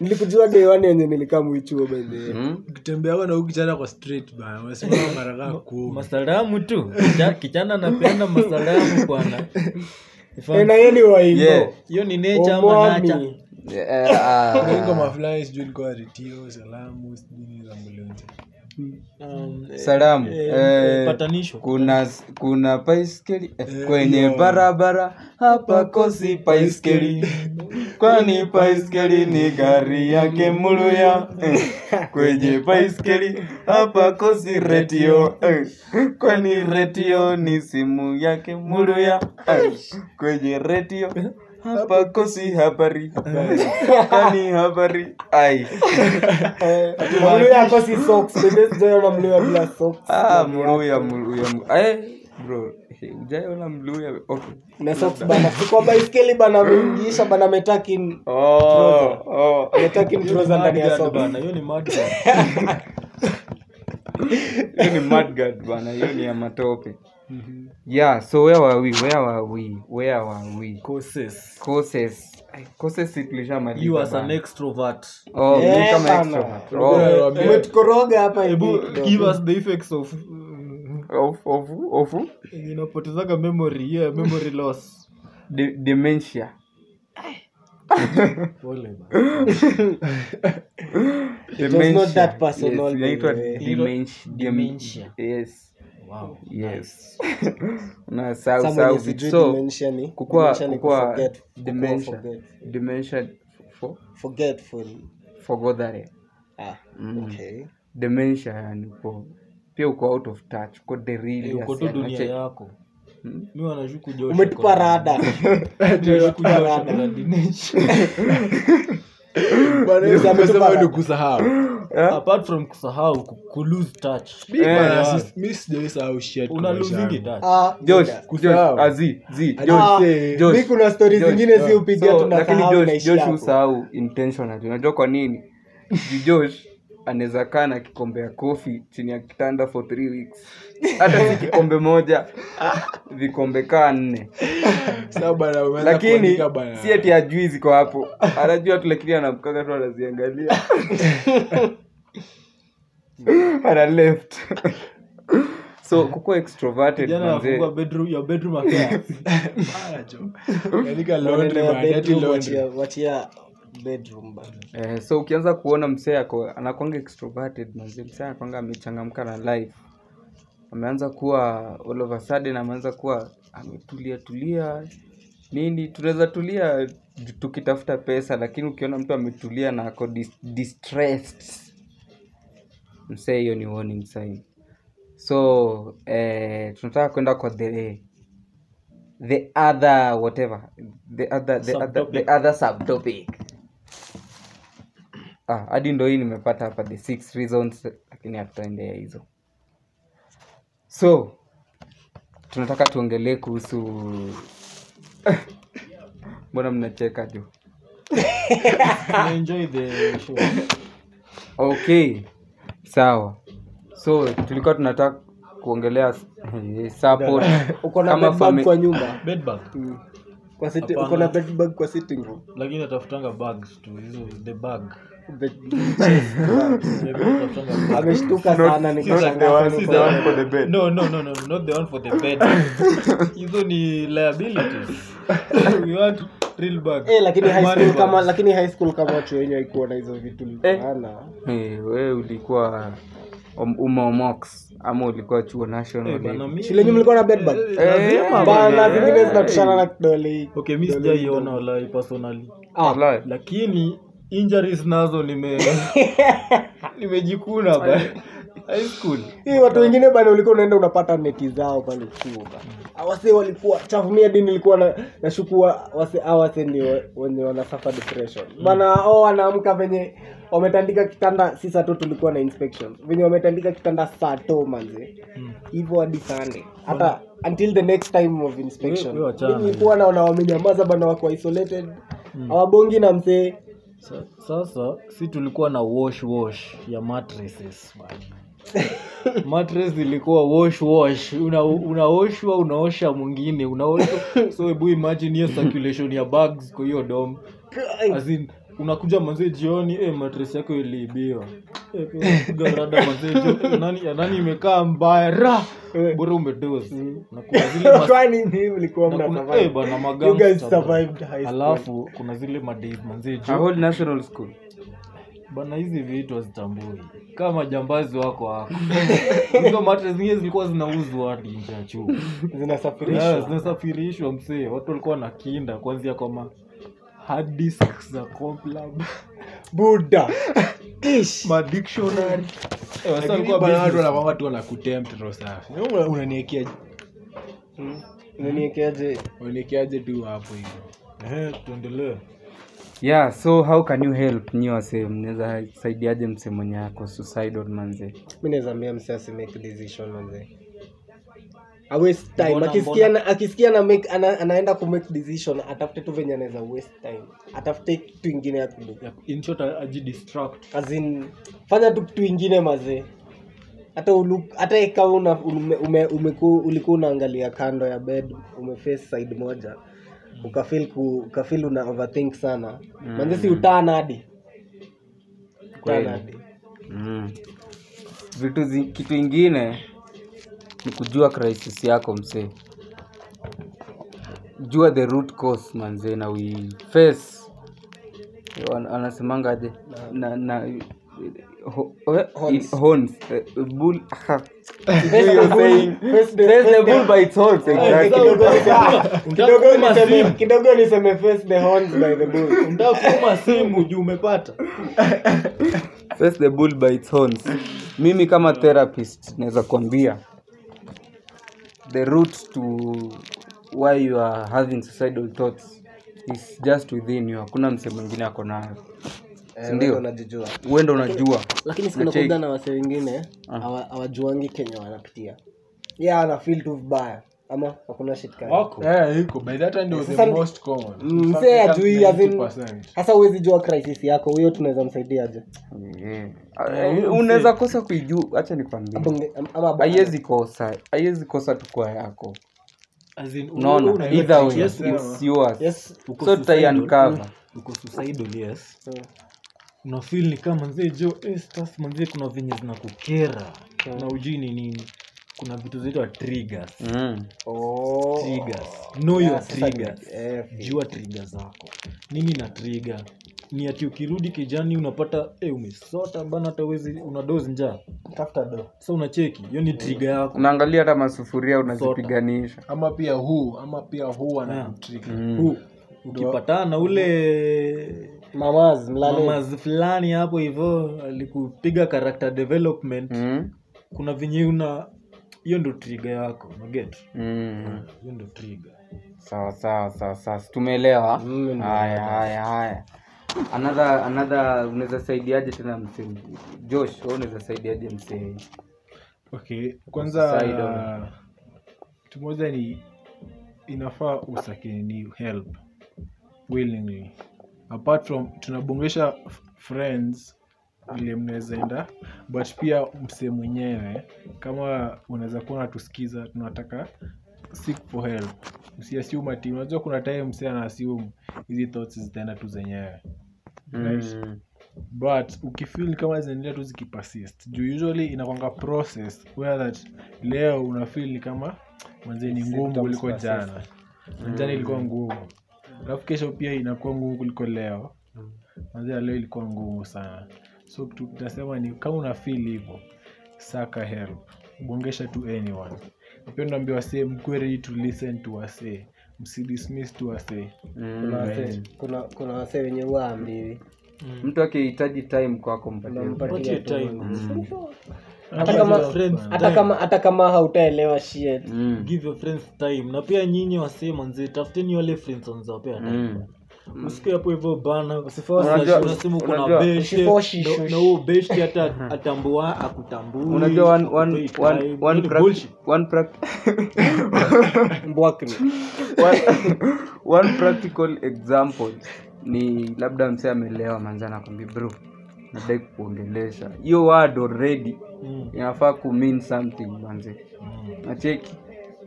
nilikujua day one yenye nilikaa mwichuo ukitembea huu ukichana kwa street bana unasimama maragaa masalamu tu. Kicha- kichana napenda masalamu bwana. Na yeye ni Yeah. hiyo ni nature ama nature. Eh, ah, salamu sijui ni za mlonzi Um, salamu. eh, Eh, patanisho kuna kuna paiskeli eh, kwenye barabara hapa kosi paiskeli kwani paiskeli ni gari yake muluya? Kwenye paiskeli hapa kosi retio. Kwani retio ni simu yake muluya? Kwenye retio hapa kosi habari habari ai. Mluya ako socks. Bedhe sijaona mluya bila socks. Ah, mluya mluya eh, bro eh, mluya okay. na socks bana. Kwa baiskeli bana ametakin oh, oh. ametakin trouser ndani ya socks. bana, hiyo ni mad hiyo ni mudguard bana hiyo ni ya matope yeah so where were we where were we where were we Courses. Courses. Ay, causes si tulishamaliza You as an bana. extrovert. oh mimi kama bana. extrovert Robert, umetukoroga hapa Hebu give us the effects of of of of inapotezaga memory yeah, memory loss de- dementia pole bana. dementia not that personal, yes, by inaitwa way. dementia Dementia. yes wow. Yes. So dementia kukua kukua dementia. dementia for forgetful. Forgothare. Ah Mm. okay. Dementia yani uko pia uko out of touch. Uko delirious uko tu dunia yako. Mi wanashuku umetupa rada. Josh Umetupa ako rada. na kusahau apart from kusahau ku- ku touch. Una Ah, Josh, Josh, Josh, mi kuna stori Josh, zingine si upigia so, lakini tunasahau Josh, naishi Josh hapo husahau intentionally unajua kwa nini? Juu Josh anaweza kaa na kikombe ya kofi chini ya kitanda for three weeks. Hata si kikombe moja vikombe kaa nne. Lakini si ati ajui ziko hapo. Anajua tu lakini anamkaga tu anaziangalia ana left. So kuko extroverted Kijana manze. anafungua bedroom your bedroom affairs. Bana, jo. Yanika laundry man, eh, so ukianza kuona msee ako anakwanga extroverted manze. Msee anakwanga amechangamka na life. Ameanza kuwa all of a sudden ameanza kuwa ametulia tulia. Nini? Tunaweza tulia ju- tukitafuta pesa lakini ukiona mtu ametulia na ako dis distressed msee hiyo ni warning sign. So eh, tunataka kwenda kwa the the other whatever. The other the other, the other subtopic. Ah hadi ndo hii nimepata hapa the six reasons lakini hatutaendea hizo. So tunataka tuongelee kuhusu mbona mnacheka tu? Enjoy the show. Okay sawa. So tulikuwa tunataka kuongelea eh, support uko na kama fami- kwa nyumba? Bedbug kwa Hapana. uko na bed bag kwa sitting room? Lakini atafutanga bags tu hizo the bag Maybe ameshtuka sana nikashangaa Si the one for the bed. No, no, no, no, not the one for the bed. hizo ni liabilities. We want Eh, lakini high school kama lakini high school kama watu wenye haikuwa na hizo vitu Eh. sana Eh, wewe ulikuwa om- umeomox ama ulikuwa chuo national Eh, shule yenye mlikuwa na bed bag Eh, lazima bana. vingine zinatushana na kidole hii. okay mi sijaiona walai personally. Ah, lakini injuries nazo nime nimejikuna ba high school hii watu wengine bana ulikuwa unaenda unapata neti zao pale chuo. Awase wase walikuwa chafumia dini nilikuwa na nashukua wase awase ni wenye wanasafa depression. Bana o wanaamka venye wametandika kitanda si saa tu tulikuwa na inspection. Venye wametandika kitanda saa to manze. Hivyo hadi sande hata until the next time of inspection. Mimi nilikuwa naona wamenyamaza bana wako isolated. Hawabongi na mzee. Sa- sasa si tulikuwa na wash wash ya mattresses bana. mattress ilikuwa wash wash. Una, unaoshwa unaosha mwingine. Unaoshwa so hebu imagine hiyo circulation ya bags kwa hiyo dom. As in, unakuja manzee jioni eh, matres yako iliibiwa. Garada piga rada manzee nani ya nani imekaa mbaya? Ra! Bora umedozi na kuna zile survive? eh, bana, You guys survived high school. alafu kuna zile madei manzee A bana hizi vitu hazitambui. Kama jambazi wako hako. Hizo matre zingine zilikuwa zinauzwa hadi nje ya chuo zinasafirishwa. Yeah, zinasafirishwa msee. Watu walikuwa na kinda kuanzia kwa ma hard disks za Complab, buda Ish. ma dictionary. Eh, wasa walikuwa business. wanakutempt roho safi. Una- unaniekea unaniekeaje unaniekeaje tu hapo hivyo Ehe, tuendelee yeah so how can you help nyi wase mnaweza saidiaje mse mwenye ako suicidal manze? Mi naweza ambia mse asimake decision manze. A waste time akisikia na, akisikia na make, ana, anaenda kumake decision atafute tu venye anaweza waste time. Atafute kitu ingine ya kudu. In short ajidistract As in, fanya tu kitu ingine mazee hata ulu- hata ikawa una, ume, ume, umeku, ulikuwa unaangalia kando ya bed umeface side moja ukafil ku, ukafil una overthink sana. Mm. manze si utana hadi. Utana hadi. Mm. vitu zi, kitu ingine ni kujua crisis yako msee. Jua the root cause manze na we face. Anasemangaje na, na, na Horns. horns, bull aha. The bull- face the- Face the face bull by its horns, exactly. Kidogo niseme- kidogo niseme- kidogo niseme face the horns by the bull mtakuma simu juu umepata face the bull by its horns mimi kama therapist naweza kuambia the root to why you are having suicidal thoughts is just within you hakuna mse mwingine ako nayo Eh, wewe unajijua unajua lakini sikunakuga na wase wengine hawa- hawajuangi kenya wanapitia. Ya ana fil tu vibaya. Ama hakuna shitkamsee Eh, iko by that time ndio the Sasa- most common. Mm, ajui has as in- 90%. hasa huwezi jua crisis yako huyo tunaweza msaidiaje. Eh, unaweza kosa kuijuu hacha nikwambiaiwezi kosa haiwezi kosa tukua yako. As tutaiankava unaona? either way. It's yours. So tutai uko suicidal yes Mm. una feel ni kama mzee jo estas stas manzee kuna venye zinakukera. Na ujui ni nini. Kuna vitu zinaitwa triggers. Mm. Oh. triggers. Know your sasa triggers. Eh, jua trigger zako. Nini na trigger? Ni ati ukirudi kijani unapata eh, umesota bana hata uwezi una dozi njaa. Tafuta do. Sa unacheki hiyo ni trigger yako. Unaangalia hata masufuria unazipiganisha. Ama pia huu ama pia huu ana Yeah. mm. Huu, ukipatana ule mamaz mlale. Fulani hapo hivo alikupiga character development. Mm. kuna venye una hiyo ndo trigger yako unaget Mm. hiyo ndo trigger. Sawa sawa sawa sawa. Tumeelewa? Mm, haya haya haya. Another another unaweza saidiaje tena msee? Josh unaweza saidiaje msee? Okay kwanza kitu moja ni inafaa usakini help willingly apart from tunabongesha friends vile mnaweza enda but pia msee mwenyewe kama unaweza kuwa natusikiza tunataka seek for help. Msiasiuma ati unajua kuna time msee ana assume hizi thoughts zitaenda tu zenyewe. Right? Mm. but ukifeel kama zinaendelea tu zikipersist juu usually inakwanga process where that leo unafeel ni kama mwanzie ni ngumu kuliko jana. Na jana ilikuwa ngumu alafu kesho pia inakuwa ngumu kuliko leo. Kwanzia leo ilikuwa ngumu sana. So kitu tunasema ni kama una feel hivyo saka help. Bongesha to anyone. Pia naambia wasee mkuwe ready to listen to wasee. Msidismiss to wasee. Kuna wasee kuna kuna wasee wenye waambiwi mtu akihitaji time kwako mpatie Hata kama friends hata kama hata kama hautaelewa shit. Mm. give your friends time. Na pia nyinyi wasee manzi tafuteni wale friends wanzawapea Mm. hapo hivyo bana unasema uko na huo hata atambua akutambui. Unajua one, one, akupei one, time. one, Ni practical example labda msee amelewa bro nadai kuongelesha hiyo word already Mm. inafaa ku mean something manze. Mm. nacheki.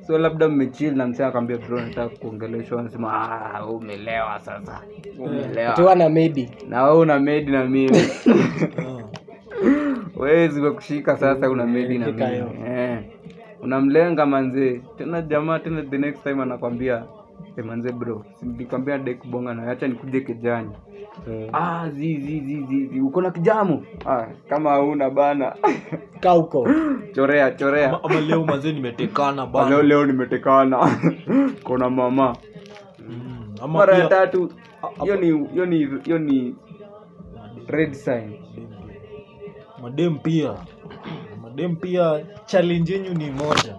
So labda mmechil na msee akaambia bro nataka kuongeleshwa anasema "Ah, umelewa sasa. Umelewa. Tu na medi. Na wewe una medi na mimi. Wezi kwa zimekushika sasa una medi na mimi. eh. unamlenga manzee tena jamaa tena the next time anakwambia hey, manzee bro. Nikwambia nilikwambia dai kubonga na acha nikuje kijani ah zi zi zi zi, zi. uko na kijamu? Ah, kama hauna bana. Kauko chorea chorea. Ama- ama leo manze nimetekana bana. Leo leo nimetekana. Kona mama. Mm. ama mara ya tatu. Hiyo ni hiyo ni hiyo ni red sign. Madem pia. Madem pia challenge yenu ni moja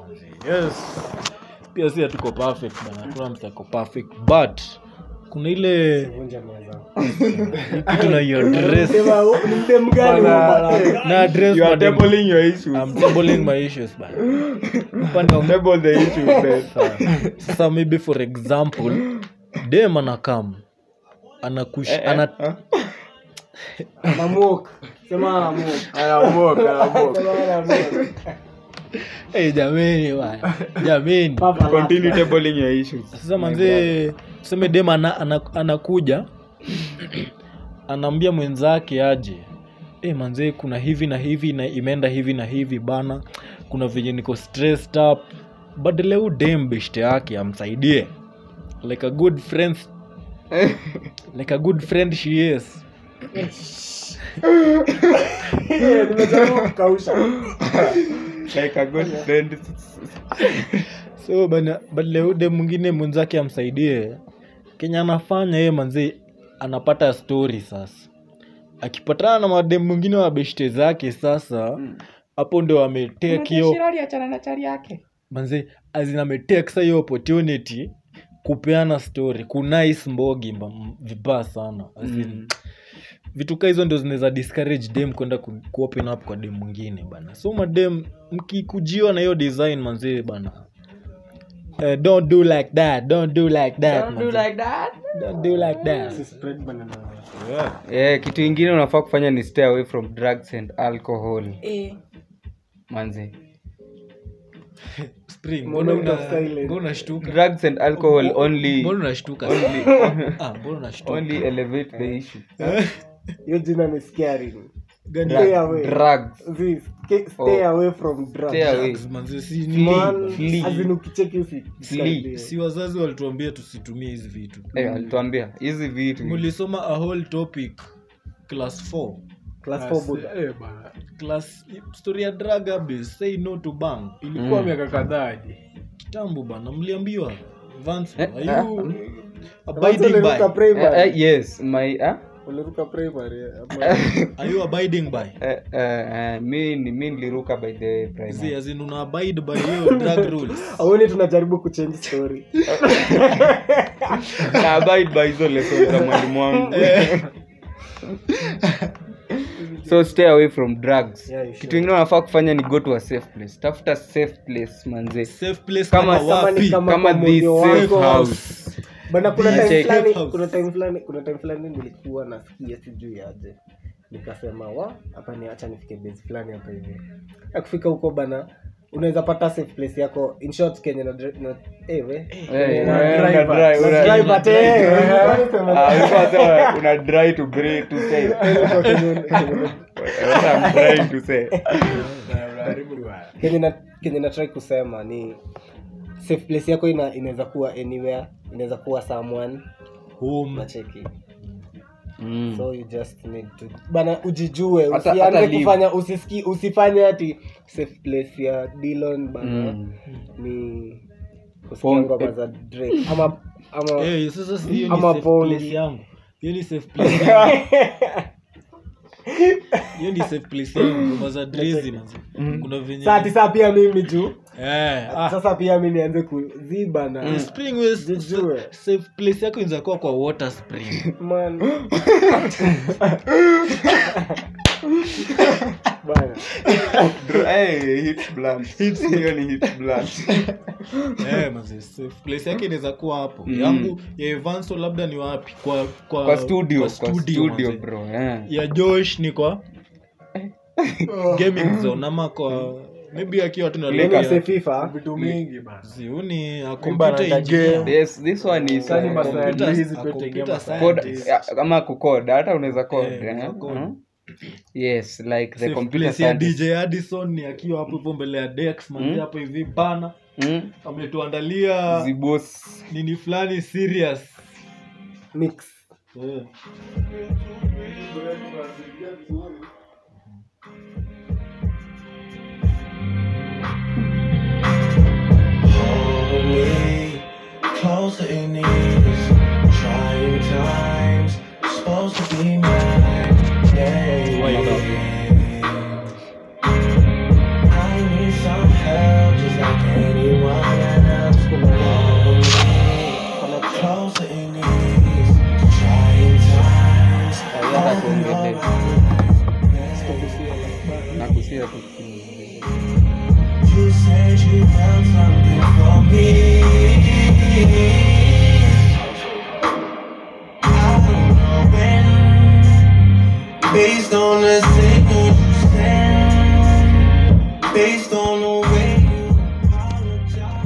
yes pia si hatuko perfect bana kuna msako perfect but kuna ile kitu na address ni na address you are madem. tabling your issues. I'm tabling my issues bana. Upande wa table the issues sasa maybe for example dem anakam anakush ana anamwok sema anamwok anamoka anamoka sema anamwok hey, jameni bana jameni. Continue tabling your issues. Sasa manzee tuseme dem ana, ana, anakuja anaambia mwenzake aje. Hey, manzee kuna hivi na hivi na imeenda hivi na hivi bana. Kuna venye niko stressed up. Badala huu dem beshte yake amsaidie. Like a good friend like a good friend she is. Nimejaribu kukausha like a good friend. So bana mwingine mwenzake amsaidie. Kenya anafanya yeye manzee anapata stori sasa. Akipatana na madem mwingine wa beshte zake sasa hapo ndo ametake hiyo manze azin ametake sa hiyo opportunity kupeana story kunice mbogi vibaya sana. Azin, in, vitu kaa hizo ndio zinaweza discourage dem kwenda ku, ku open up kwa dem mwingine bana. So madem mkikujiwa na hiyo design manzee bana. Uh, don't do like that don't do like that don't do like that. Don't do like that. Yeah. yeah, kitu ingine unafaa kufanya ni stay away from drugs and alcohol. Mbona unashtuka? Drugs and alcohol only mbona unashtuka? Ah, mbona unashtuka? only elevate the issue hiyo jina ni scaring Stay away. drugs Zi, stay, stay Oh. away from drugs. Stay away. Si Man, as in ukicheki usi- Flee. si wazazi walituambia tusitumie hizi vitu Eh, alituambia hizi vitu mulisoma a whole topic class 4 Class four Buddha. Eh, bana. class story ya drug abuse say no to bang ilikuwa miaka kadhaa je kitambo bana mliambiwa Vance, Eh, are you eh, abiding by primary. Eh, eh, yes my ah? Uliruka primary, are you abiding by? Eh, eh, eh, mi ni- mi niliruka by the Zi, primary as in una abide by hiyo drug rules. Hauoni tunajaribu kuchange story. Na abide by hizo lesson za mwalimu wangu. So stay away from drugs. Yeah, kitu ingine unafaa kufanya ni go to a safe place. Tafuta safe place manze. Safe place Kama- kama kama wapi? ni kama kama this safe wako. house bana kuna time fulani kuna time fulani kuna time fulani nilikuwa nasikia sijui aje nikasema wa hapa ni acha nifike base fulani hapa hivi huko bana unaweza pata safe place yako in short kenye na, na eh we Eh, Kenye na eh, una driver. te, eh, Ah, dry to grey to say what I'm trying to say kenya na kenya na try kusema ni safe place yako ina inaweza kuwa anywhere inaweza kuwa someone home. nacheki Mm. so you just need to bana ujijue usianze leave. kufanya usisiki usifanye ati safe place ya Dillon bana. Mm. ni kusikia Pong- ngoma za Drake. Ama ama Eh, sasa si hiyo ni Ama safe place yangu. Hiyo ni safe place yangu hiyo ni safe place yangu ngoma za Drizzy kuna venye saa pia mimi juu. Eh ah. Sasa pia mi nianze kuziba na spring West, Jijue. safe place yako inaweza kuwa kwa water spring. Man eh place yake inaweza kuwa hapo. Yangu ya Evanso labda ni wapi? Kwa kwa kwa studio kwa kwa studio, studio bro yeah. ya Josh ni kwa gaming zone ama kwa maybe akiwa tu na Mimi lego wase ya FIFA. Vitu mingi ziuni uh, kucode hata unaweza code Yes like the computer ya scientist DJ Addison ni akiwa hapo hivyo mbele ya Dex manzi hapo hivi pana Mm. ametuandalia zibos nini fulani serious mix eh. Hold closer in these trying times. Supposed to be mine. Yeah, Wake up. I need some help just like anyone else. Hold me closer in these trying times. Nataka tuongelee. nakusia tu You said you found something for me. Based on the same. Based on the way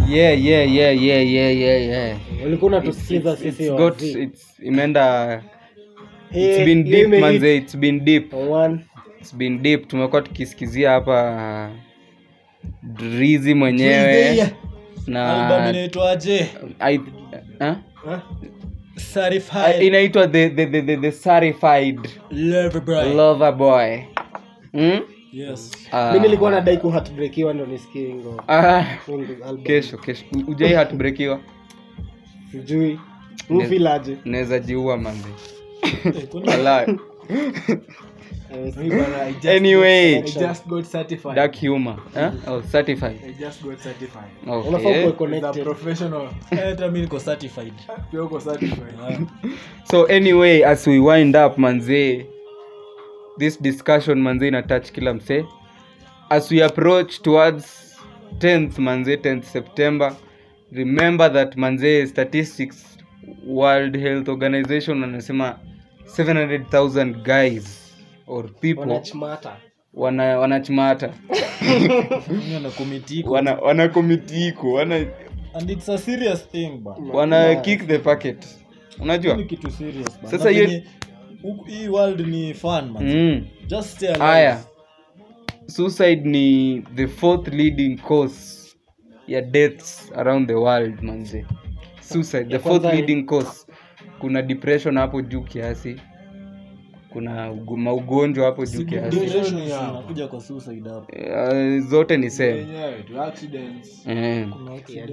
yeah yeah yeah yeah yeah yeah yeah. Ulikuwa unatusikiza sisi it's got it's imeenda Eh, it's been deep manze it's been deep. One. It's been deep. Tumekuwa tukisikizia hapa drizi mwenyewe album na inaitwaje? I, huh? Certified. Inaitwa the, the, the, the, the certified lover boy. lover boy. Mm? yes. Ah, mi nilikuwa nadai kuhatbrekiwa ndo nisikie ah, kesho kesho. Ujai hatbrekiwa sijui. Ufilaje naweza jiua I just anyway. just got certified. Dark humor eh? oh, certified. I just got certified. Okay. kuwe as connected. professional. Eh, hata mi niko certified. Pia uko certified. Ah. so anyway as we wind up manzee this discussion manzee ina touch kila msee. As we approach towards 10th manzee 10th september remember that manzee statistics world health organization wanasema 700000 guys or people wanachmata wana wanachmata wana wana and it's a serious thing ba. Wana kick the packet. Unajua? Ni kitu serious ba. Sasa hiyo- hii world ni fun man. Mm. just stay alive. Haya. Suicide ni the fourth leading cause ya deaths around the world manze. Suicide the fourth leading cause. Kuna depression hapo juu kiasi kuna ugu- maugonjwa hapo juu kiasi Depression inakuja kwa suicide hapo uh, zote ni same Yenyewe tu, accidents. Eh.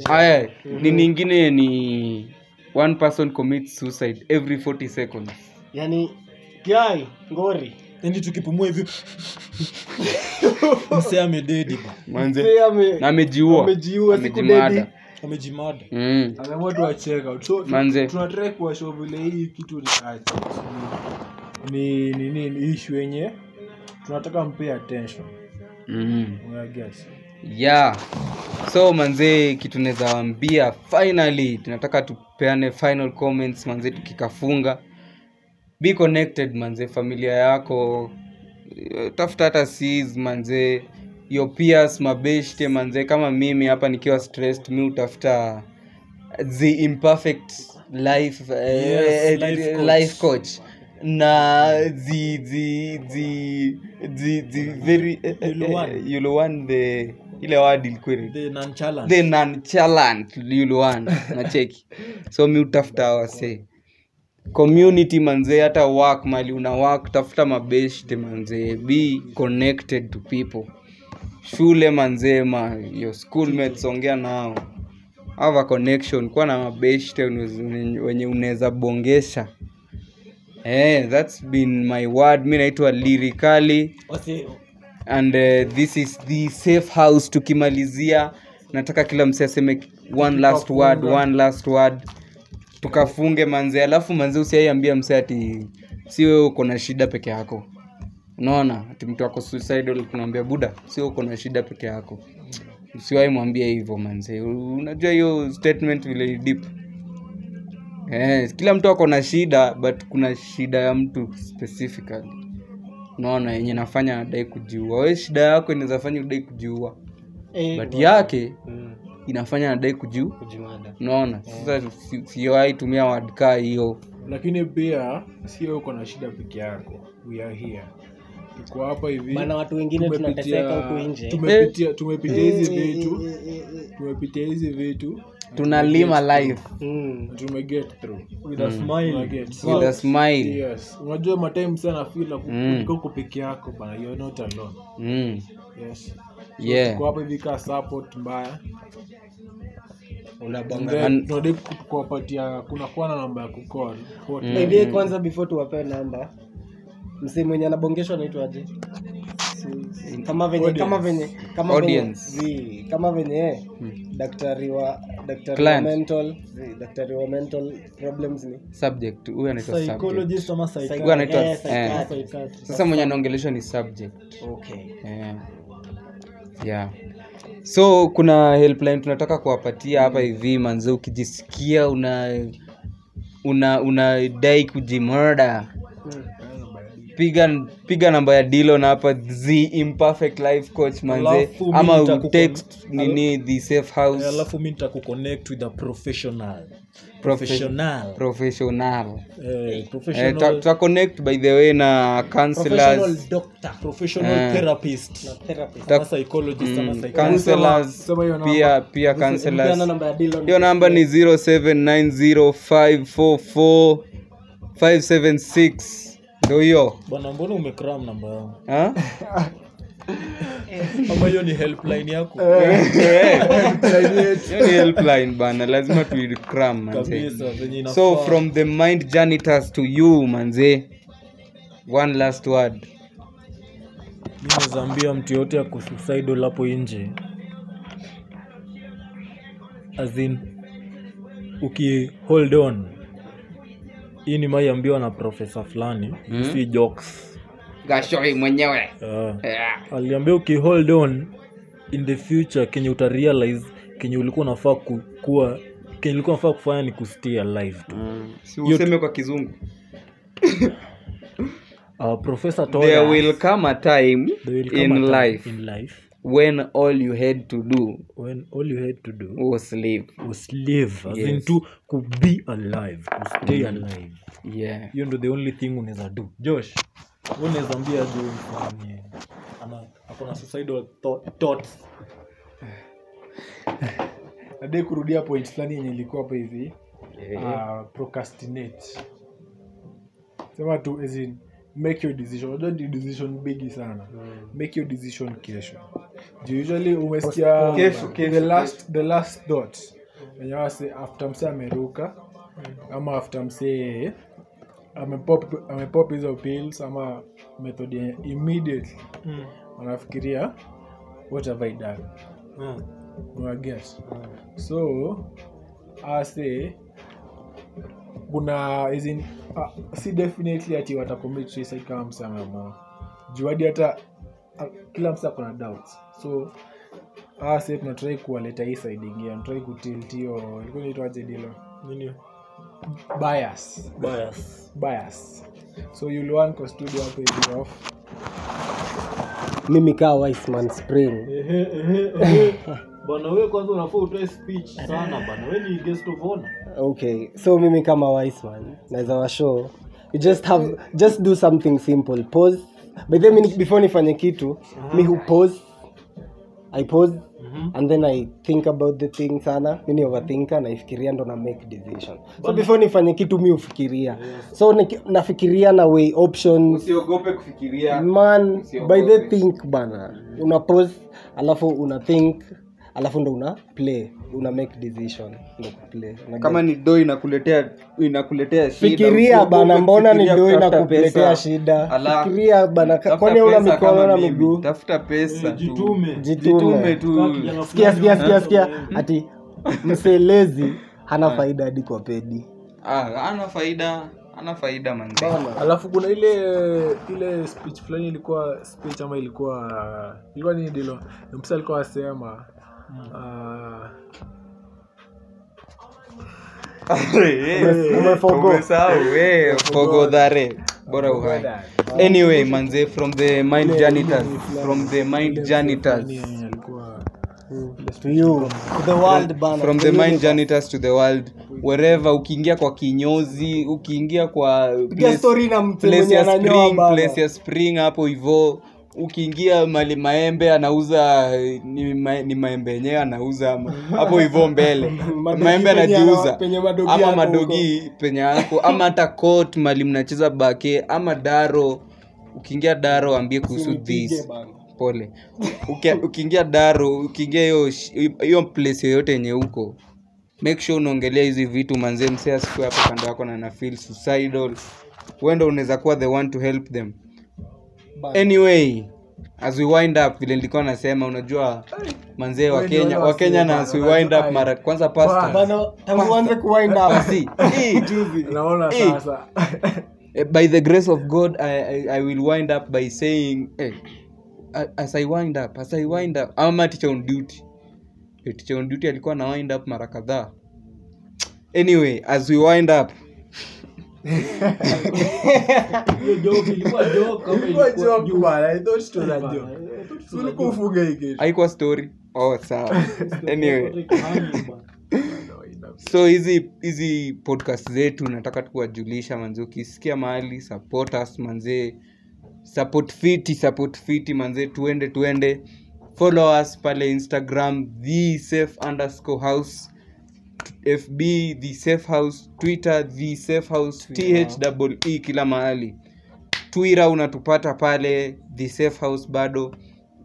haya ni ningine ni one person commits suicide every 40 seconds yani kiai ngori yani tukipumua hivi msee amededi ba manze Mzee ame- na amejiua amejiua, siku Amejimada. dedi. amejimada mm. Ameamua tu acheka. So, tu- Manze. tunatrai kuwashow vile hii kitu ni acha. Ni ni ni ni issue yenye tunataka mpe attention. Mm. unaget yeah. So manzee kitu naweza wambia finally tunataka tupeane final comments manzee tukikafunga. Be connected manzee familia yako. Tafuta hata seas manzee your peers mabeshte manzee kama mimi hapa nikiwa stressed mi utafuta the imperfect life, eh, Yes, uh, life eh, coach. life coach na the the the the the very eh, eh, eh, the ile nonchalant. nacheki. So mi utafuta wase. Community manzee hata work mali una work tafuta mabeshte manzee be connected to people. Shule manzee ma your schoolmates ongea nao. Have a connection kuwa na mabeshte wenye unaweza bongesha eh that's been my word. Mi naitwa lirikali. And uh, this is the safe house tukimalizia. Nataka kila mse aseme one last word one last word. Tukafunge manze. Alafu manze usiaiambia mse ati si wewe uko na shida peke yako. Unaona ati mtu ako suicidal tunaambia buda si wewe uko na shida peke yako. Usiwahi mwambia hivyo manze. Unajua hiyo statement vile deep eh, kila mtu ako na shida but kuna shida ya mtu specifically. Unaona yenye nafanya nadai kujiua. We shida yako inaweza fanya udai kujiua. Eh, but wa- yake Mm, inafanya nadai kujiu unaona? Unaona sasa siwai tumia word kaa hiyo. Lakini pia sio uko na shida peke yako. We are here. Tuko hapa hivi. Maana watu wengine tunateseka huku nje. tumepitia tumepitia hizi Eh, eh, vitu tumepitia hizi vitu tunalima life. matim na tumeget through. With a smile. Tunaget. with a smile. Yes. Unajua matime sana feel Mm. kuko peke yako bana you're not alone. Mm. yes. Yeah. tuko hapa hivi kaa support mbaya. Tunadai kuwapatia kunakuwa na namba ya the way, kwanza before tuwapee namba. Msee mwenye anabongeshwa anaitwaje kama venye kama venye kama venye Audience. kama venye eh, daktari wa daktari wa Client. mental zi, daktari wa mental problems ni subject. Huyu anaitwa subject. Psychologist ama psychiatrist. Huyu anaitwa- eh, psychiatrist, eh. psychiatrist. sasa mwenye anaongeleshwa ni subject. Okay. yeah. yeah. So kuna helpline tunataka kuwapatia hapa hivi manze ukijisikia una una unadai kujimurda piga piga namba ya dilon hapa the imperfect life coach manze. Alafu ama text nini the safe house. Eh, alafu mi nitakuconnect with a professional. Profe- professional. Professional. Eh, Eh, professional tuta- tuta connect by the way na Professional counselors doctor professional Eh. therapist. Na therapist. ama psychologist ama mm, psychiatrist counselors. Sema hiyo namba. pia pia counselors. namba ya Dylan. hiyo namba ni 0790544576 ndo hiyo. Bwana mbona umekram namba yangu? Ama hiyo ni helpline yako? Hiyo ni helpline bana lazima manze inafaa. so from the mind janitors to you manze. One last word. Mi mtu yote ya kusuicidal hapo nje. Azin ukihold uki hold on hii ni maiambiwa na profesa fulani Mm. si jokes. Gashoi mwenyewe. Yeah. yeah. aliambia uki hold on in the future kenye utarealize kenye ulikuwa unafaa kukuwa kenye ulikuwa unafaa kufanya ni kustay alive tu. Si useme kwa kizungu. Uh, professor told there us. will come a time will come in a time life. in life when all you had to do when all you had to do was live was live as in Yes. to ku be alive to stay mm. alive. Yeah. Hiyo ndo the only thing unaweza do. Josh wewe unaweza ambia jo akona suicidal thought, thoughts. Nadai kurudia point fulani yenye ilikuwa hapa hivi. Uh, procrastinate. Sema tu as in, make your decision. Unajua ni decision bigi sana. Make your decision kesho. Juu usually umesikia the last the last thought wenye wase after msee ameruka? Ama after msee amepop amepop hizo pills ama method immediately. Immediately anafikiria what have i done? Mm. unaget so ase kuna in, uh, si definitely ati watacommit suicide kama msa ameamua juu hadi hata uh, kila msa kuna doubts. So ase tunatrai kuwaleta hii side ingia natrai kutiltio hiyo ilikuwa naitwaje dilo nini? Bias. Bias. Bias. So you want kwa studio hapo hivi off. Mimi kaa wiseman spring. Bwana wewe kwanza unafaa utoe speech sana bwana. Wewe ni guest of honor okay so mimi kama wiseman naweza washow you just have just do something simple pause. By the before nifanye kitu mi hu pause. I pause and then i think about the thing sana. Mini overthinka naifikiria ndo na make decision. So before nifanye kitu mi hufikiria. So niki- nafikiria na way options. Usiogope kufikiria. Man Usiogope. by the think bana. Una pause alafu una think alafu ndo una play una make decision ndo play. Una kama ni do inakuletea inakuletea shida, fikiria bana mbona ni do inakuletea shida? Ala, fikiria bana kwani una mikono na miguu? tafuta pesa jitume. Jitume. Tu. Sikia sikia sikia sikia. ati mselezi hana faida hadi kwa pedi. Ah, hana faida ana faida manze alafu kuna ile ile speech fulani ilikuwa speech ama ilikuwa ilikuwa nini dilo? Msa alikuwa asema umefogo. Umesahau, bora uhai. anyway manze from the mind janitors. from the mind janitors. To you. To the world bana. from the mind janitors to the world. Wherever ukiingia kwa kinyozi ukiingia kwa place- story na place ya spring place ya spring hapo hivo ukiingia mali maembe anauza ni, ma, ni maembe yenyewe anauza hapo hivo mbele. Maembe anajiuza. ama madogi penye yako ama hata kot mali mnacheza bake ama daro. Ukiingia daro ambie kuhusu this. pole. Ukiingia daro ukiingia hiyo place yoyote yenye huko make sure unaongelea hizi vitu manzee msea siku hapo kando yako na na feel suicidal wendo unaweza kuwa the one to help them anyway as we wind up vile nilikuwa nasema unajua manzee wa kenya wa kenya na as we wind up mara kwanza pasta. bana tangu uanze kuwind up. Eh, naona sasa. Eh, by the grace of god i, I, I will wind up by saying eh, as i wind up as i wind up ama teacher on duty. Eh, teacher on duty alikuwa na wind up mara kadhaa. Anyway as we wind up Hiyo joke ilikuwa joke kama ilikuwa ilikuwa joke bana i thought it was a joke. Si ulikuwa ufunge hii kitu haikuwa story. Oh sawa. Anyway. So hizi hizi podcast zetu nataka tukuwajulisha manzee ukisikia mahali support us manzee support fiti support fiti manzee tuende tuende. Follow us pale instagram the safe underscore house fb the safe house twitter the safe house the kila mahali. Twira unatupata pale the safe house bado.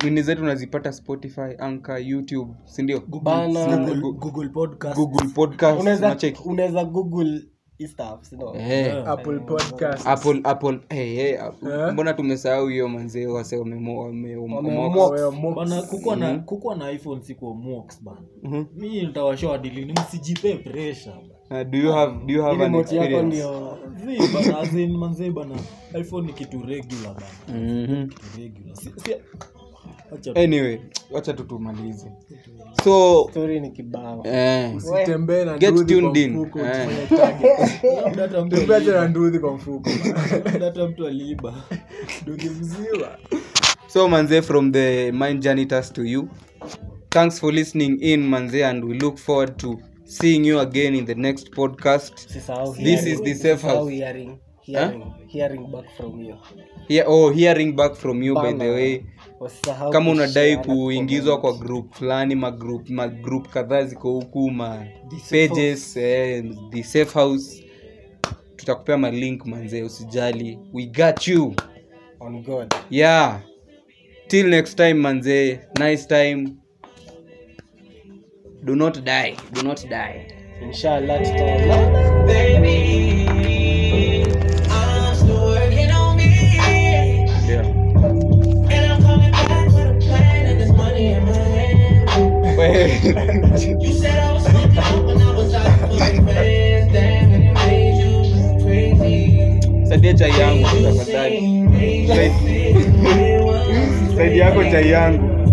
Nini zetu unazipata spotify anka youtube sindio. Google- Google podcast. google podcast unaweza unaweza google hii stuff sino apple podcast. Apple apple hey, hey, mbona tumesahau hiyo manzee wase bana kukua na iphone sikuwa mox bana. Mhm. mi nitawashoa adilini msijipe pressure bana. Iphone ni kitu regula bana. Mm-hmm. regular. Si, si, anyway wacha tutumalize so story ni kibao eh, Get tuned in. Eh. nduthi kwa mfuko. Mtu aliiba. Nduthi so manze from the mind janitors to you. Thanks for listening in manze and we look forward to seeing you again in the next podcast. This hearing- is the safe house. hearing- hearing- hearing back from you. Here, oh, hearing back from you by the way Kama unadai kuingizwa kwa group fulani magroup magroup kadhaa ziko huku ma The safe pages eh, the safe house. Tutakupea malink manzee usijali. We got you. On God. yeah. Till next time manzee nice time. Do not die. Do not die. Inshallah tutaonana. Baby, You said I was fucked up when I was out with friends. Damn, it made you crazy. sadia chai yangu tafadhali Saidi- saidi yako chai yangu